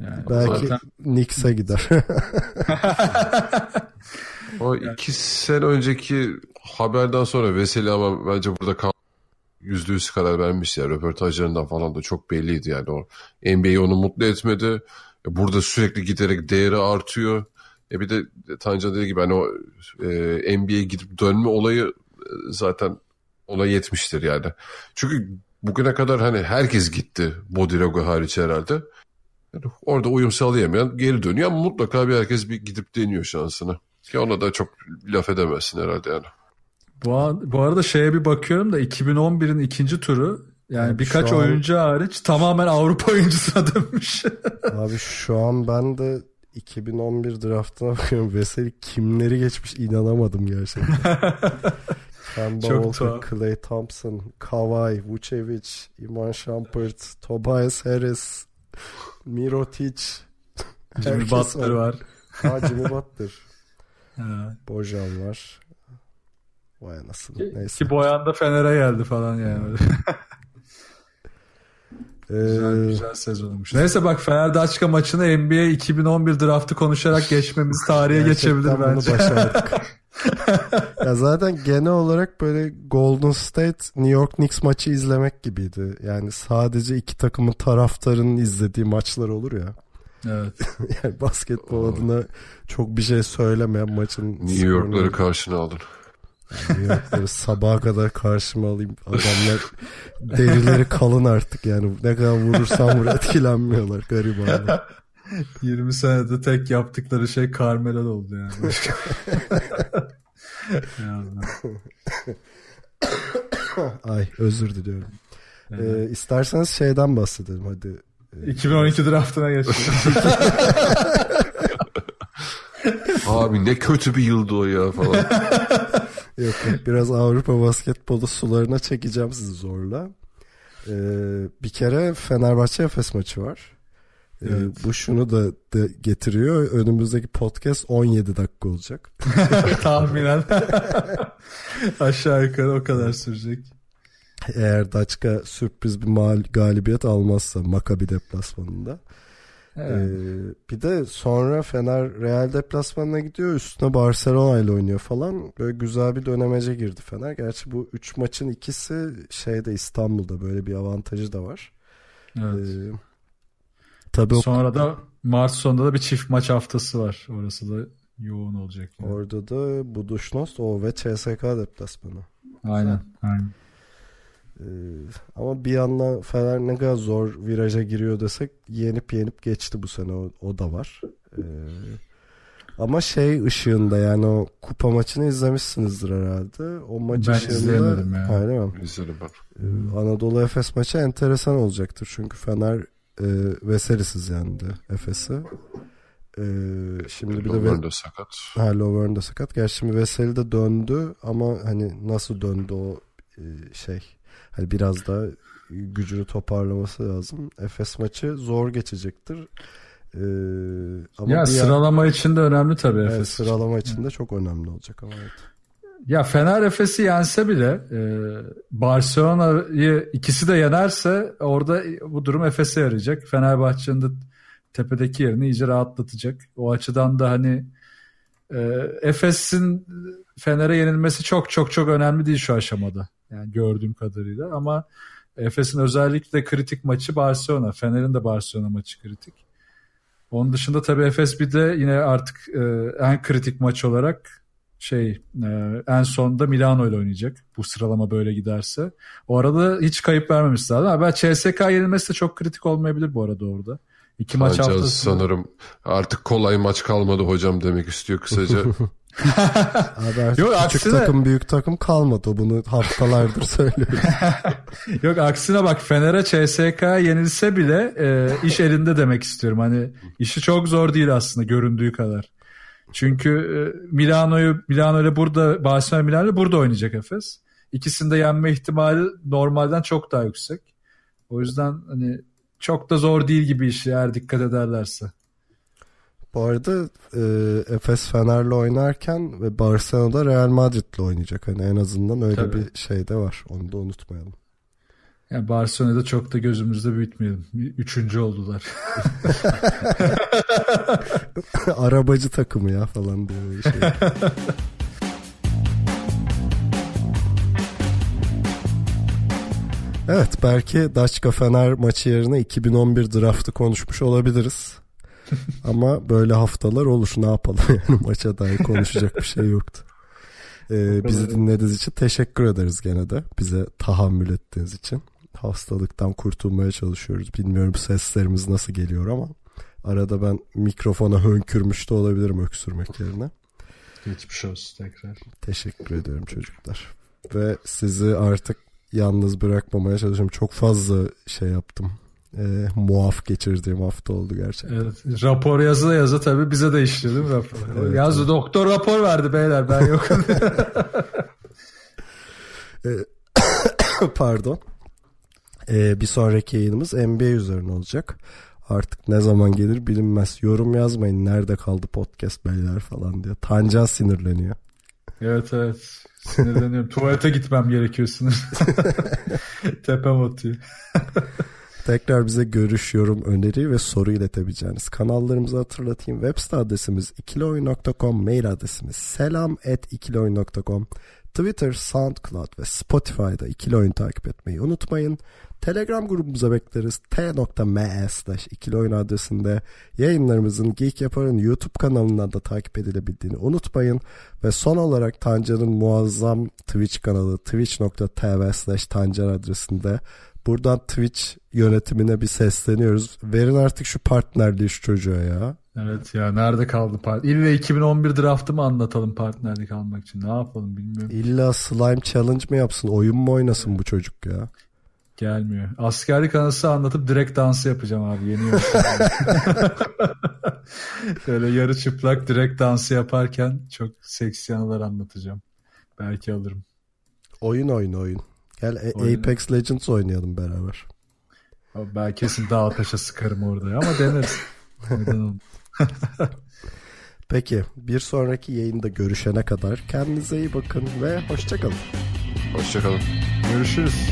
Yani Belki zaten Knicks'e gider. O iki sene önceki haberden sonra Veseli ama bence burada kal yüzde yüz karar vermiş ya röportajlarından falan da çok belliydi yani o NBA onu mutlu etmedi. E, Burada sürekli giderek değeri artıyor. E bir de Tanca dediği gibi hani o e, NBA'ye gidip dönme olayı e, zaten ona yetmiştir yani. Çünkü bugüne kadar hani herkes gitti Bodirogo hariç herhalde. Yani orada uyum sağlayamayan geri dönüyor ama mutlaka bir herkes bir gidip deniyor şansını. Ki ona da çok laf edemezsin herhalde yani. bu, an- bu arada şeye bir bakıyorum da 2011'in ikinci turu yani birkaç şu an- oyuncu hariç tamamen Avrupa oyuncusuna dönmüş. Abi şu an ben de 2011 draftına bakıyorum. Veseli kimleri geçmiş inanamadım gerçekten. Kemba Çok Walker, tuhaf. Clay Thompson, Kawhi, Vucevic, Iman Shumpert, Tobias Harris, Mirotic. Jimmy Butler var. Ha Jimmy Butler. Ha. Bojan var. Vay anasını. Neyse. Ki Boyan da Fener'e geldi falan yani. Güzel, Ee, güzel sezonmuş. Neyse bak Fener Daçka maçını NBA 2011 draftı konuşarak geçmemiz tarihe Gerçekten geçebilir bunu bence. başardık. ya zaten genel olarak böyle Golden State New York Knicks maçı izlemek gibiydi. Yani sadece iki takımın taraftarının izlediği maçlar olur ya. Evet. Yani basketbol adına çok bir şey söylemeyen maçın New skorunu- York'ları karşına aldın. Yani New York'ları sabaha kadar karşıma alayım. Adamlar derileri kalın artık yani. Ne kadar vurursam vur etkilenmiyorlar garibanlar. 20 senede tek yaptıkları şey Carmelo oldu yani. Başka. Ay özür diliyorum. Ee, isterseniz şeyden bahsedelim hadi. 2012 draftına geçelim. Abi ne kötü bir yıldı o ya falan. Yok yok biraz Avrupa basketbolu sularına çekeceğim sizi zorla. Ee, bir kere Fenerbahçe Efes maçı var. Ee, Evet. bu şunu da, da getiriyor. Önümüzdeki podcast 17 dakika olacak. Tahminen. Aşağı yukarı o kadar sürecek. Eğer Daçka sürpriz bir mal galibiyet almazsa Maccabi deplasmanında. Evet. Ee, bir de sonra Fener Real deplasmanına gidiyor. Üstüne Barcelona ile oynuyor falan. Böyle güzel bir dönemece girdi Fener. Gerçi bu 3 maçın ikisi şeyde İstanbul'da böyle bir avantajı da var. evet. Ee, tabii o- Sonra da Mart sonunda da bir çift maç haftası var. Orası da yoğun olacak. yani. orada da Buduşnost o ve CSK deplasmanı. Aynen. Aynen. Ee, ama bir yandan Fener ne kadar zor viraja giriyor desek yenip yenip geçti bu sene o, o da var. Ee, ama şey ışığında yani o kupa maçını izlemişsinizdir herhalde. O maç Ben ışığında izleyemedim ya. Mi? İzledim ben. Ee, Anadolu Efes maçı enteresan olacaktır. Çünkü Fener e, Veselisiz yendi Efes'i. Ee, şimdi bir de Ve- Lovren de sakat. Ha Lovren de sakat. Gerçi şimdi Veseli de döndü ama hani nasıl döndü o e, şey. Hani biraz da gücünü toparlaması lazım. Efes maçı zor geçecektir. Ee, ama Ya yan- sıralama için de önemli tabii Evet, Efes. sıralama için de çok önemli olacak ama evet. Ya Fener Efes'i yense bile e, Barcelona'yı ikisi de yenerse orada bu durum Efes'e yarayacak. Fenerbahçe'nin de tepedeki yerini iyice rahatlatacak. O açıdan da hani e, Efes'in Fener'e yenilmesi çok çok çok önemli değil şu aşamada. Yani gördüğüm kadarıyla ama Efes'in özellikle kritik maçı Barcelona. Fener'in de Barcelona maçı kritik. Onun dışında tabii Efes bir de yine artık e, en kritik maç olarak şey e, en sonda Milano ile oynayacak. Bu sıralama böyle giderse. O arada hiç kayıp vermemiş lazım. Ama ben CSK yenilmesi de çok kritik olmayabilir bu arada orada. İki maç Hancaz haftası. sanırım artık kolay maç kalmadı hocam demek istiyor kısaca. Abi artık Yok, küçük aksine- takım büyük takım kalmadı. Bunu haftalardır söylüyorum. Yok aksine bak Fener'e CSK yenilse bile e, iş elinde demek istiyorum. Hani işi çok zor değil aslında göründüğü kadar. Çünkü e, Milano'yu Milano ile burada Barcelona Milano ile burada oynayacak Efes. İkisini de yenme ihtimali normalden çok daha yüksek. O yüzden hani çok da zor değil gibi işi eğer dikkat ederlerse. Bu arada e, Efes Fener'le oynarken ve Barcelona'da Real Madrid'le oynayacak. Hani en azından öyle Tabii. bir şey de var. Onu da unutmayalım. Yani Barcelona'da çok da gözümüzde büyütmeyelim. Üçüncü oldular. Arabacı takımı ya falan diye şey. evet belki Daçka Fener maçı yerine 2011 draftı konuşmuş olabiliriz. Ama böyle haftalar olur. Ne yapalım yani maça dair konuşacak bir şey yoktu. Ee, bizi dinlediğiniz için teşekkür ederiz gene de. Bize tahammül ettiğiniz için. Hastalıktan kurtulmaya çalışıyoruz. Bilmiyorum seslerimiz nasıl geliyor ama arada ben mikrofona hönkürmüş de olabilirim öksürmek yerine. Geçmiş olsun tekrar. Teşekkür ediyorum çocuklar. Ve sizi artık yalnız bırakmamaya çalışıyorum. Çok fazla şey yaptım. Ee, muaf geçirdiğim hafta oldu gerçekten. Evet, rapor yazı yazı tabii bize de işliyor değil mi rapor? Evet, Yazdı doktor rapor verdi beyler ben yokum. Pardon. Ee, bir sonraki yayınımız NBA üzerine olacak. Artık ne zaman gelir bilinmez. Yorum yazmayın. Nerede kaldı podcast beyler falan diye. Tancan sinirleniyor. evet evet sinirleniyorum. Tuvalete gitmem gerekiyor sinir. Tepem atıyor. Tekrar bize görüş, yorum, öneri ve soru iletebileceğiniz kanallarımızı hatırlatayım. Web site adresimiz ikilioyun.com, mail adresimiz selam at ikilioyun.com, Twitter, SoundCloud ve Spotify'da ikili oyun takip etmeyi unutmayın. Telegram grubumuza bekleriz. t.me slash ikili oyun adresinde yayınlarımızın Geek Yapar'ın YouTube kanalından da takip edilebildiğini unutmayın. Ve son olarak Tancan'ın muazzam Twitch kanalı twitch.tv slash Tancan adresinde buradan Twitch yönetimine bir sesleniyoruz. Verin artık şu partnerliği şu çocuğa ya. Evet ya nerede kaldı part? İlle 2011 draftı mı anlatalım partnerlik almak için? Ne yapalım bilmiyorum. İlla slime challenge mi yapsın? Oyun mu oynasın bu çocuk ya? Gelmiyor. Askerlik anısı anlatıp direkt dansı yapacağım abi. Yeni. Böyle yarı çıplak direkt dansı yaparken çok seksi anılar anlatacağım. Belki alırım. Oyun oyun oyun. Gel A- Oyun. Apex Legends oynayalım beraber. Abi Ben kesin dağ taşa sıkarım orada ama deneriz. Peki bir sonraki yayında görüşene kadar kendinize iyi bakın ve hoşçakalın. Hoşçakalın. Görüşürüz.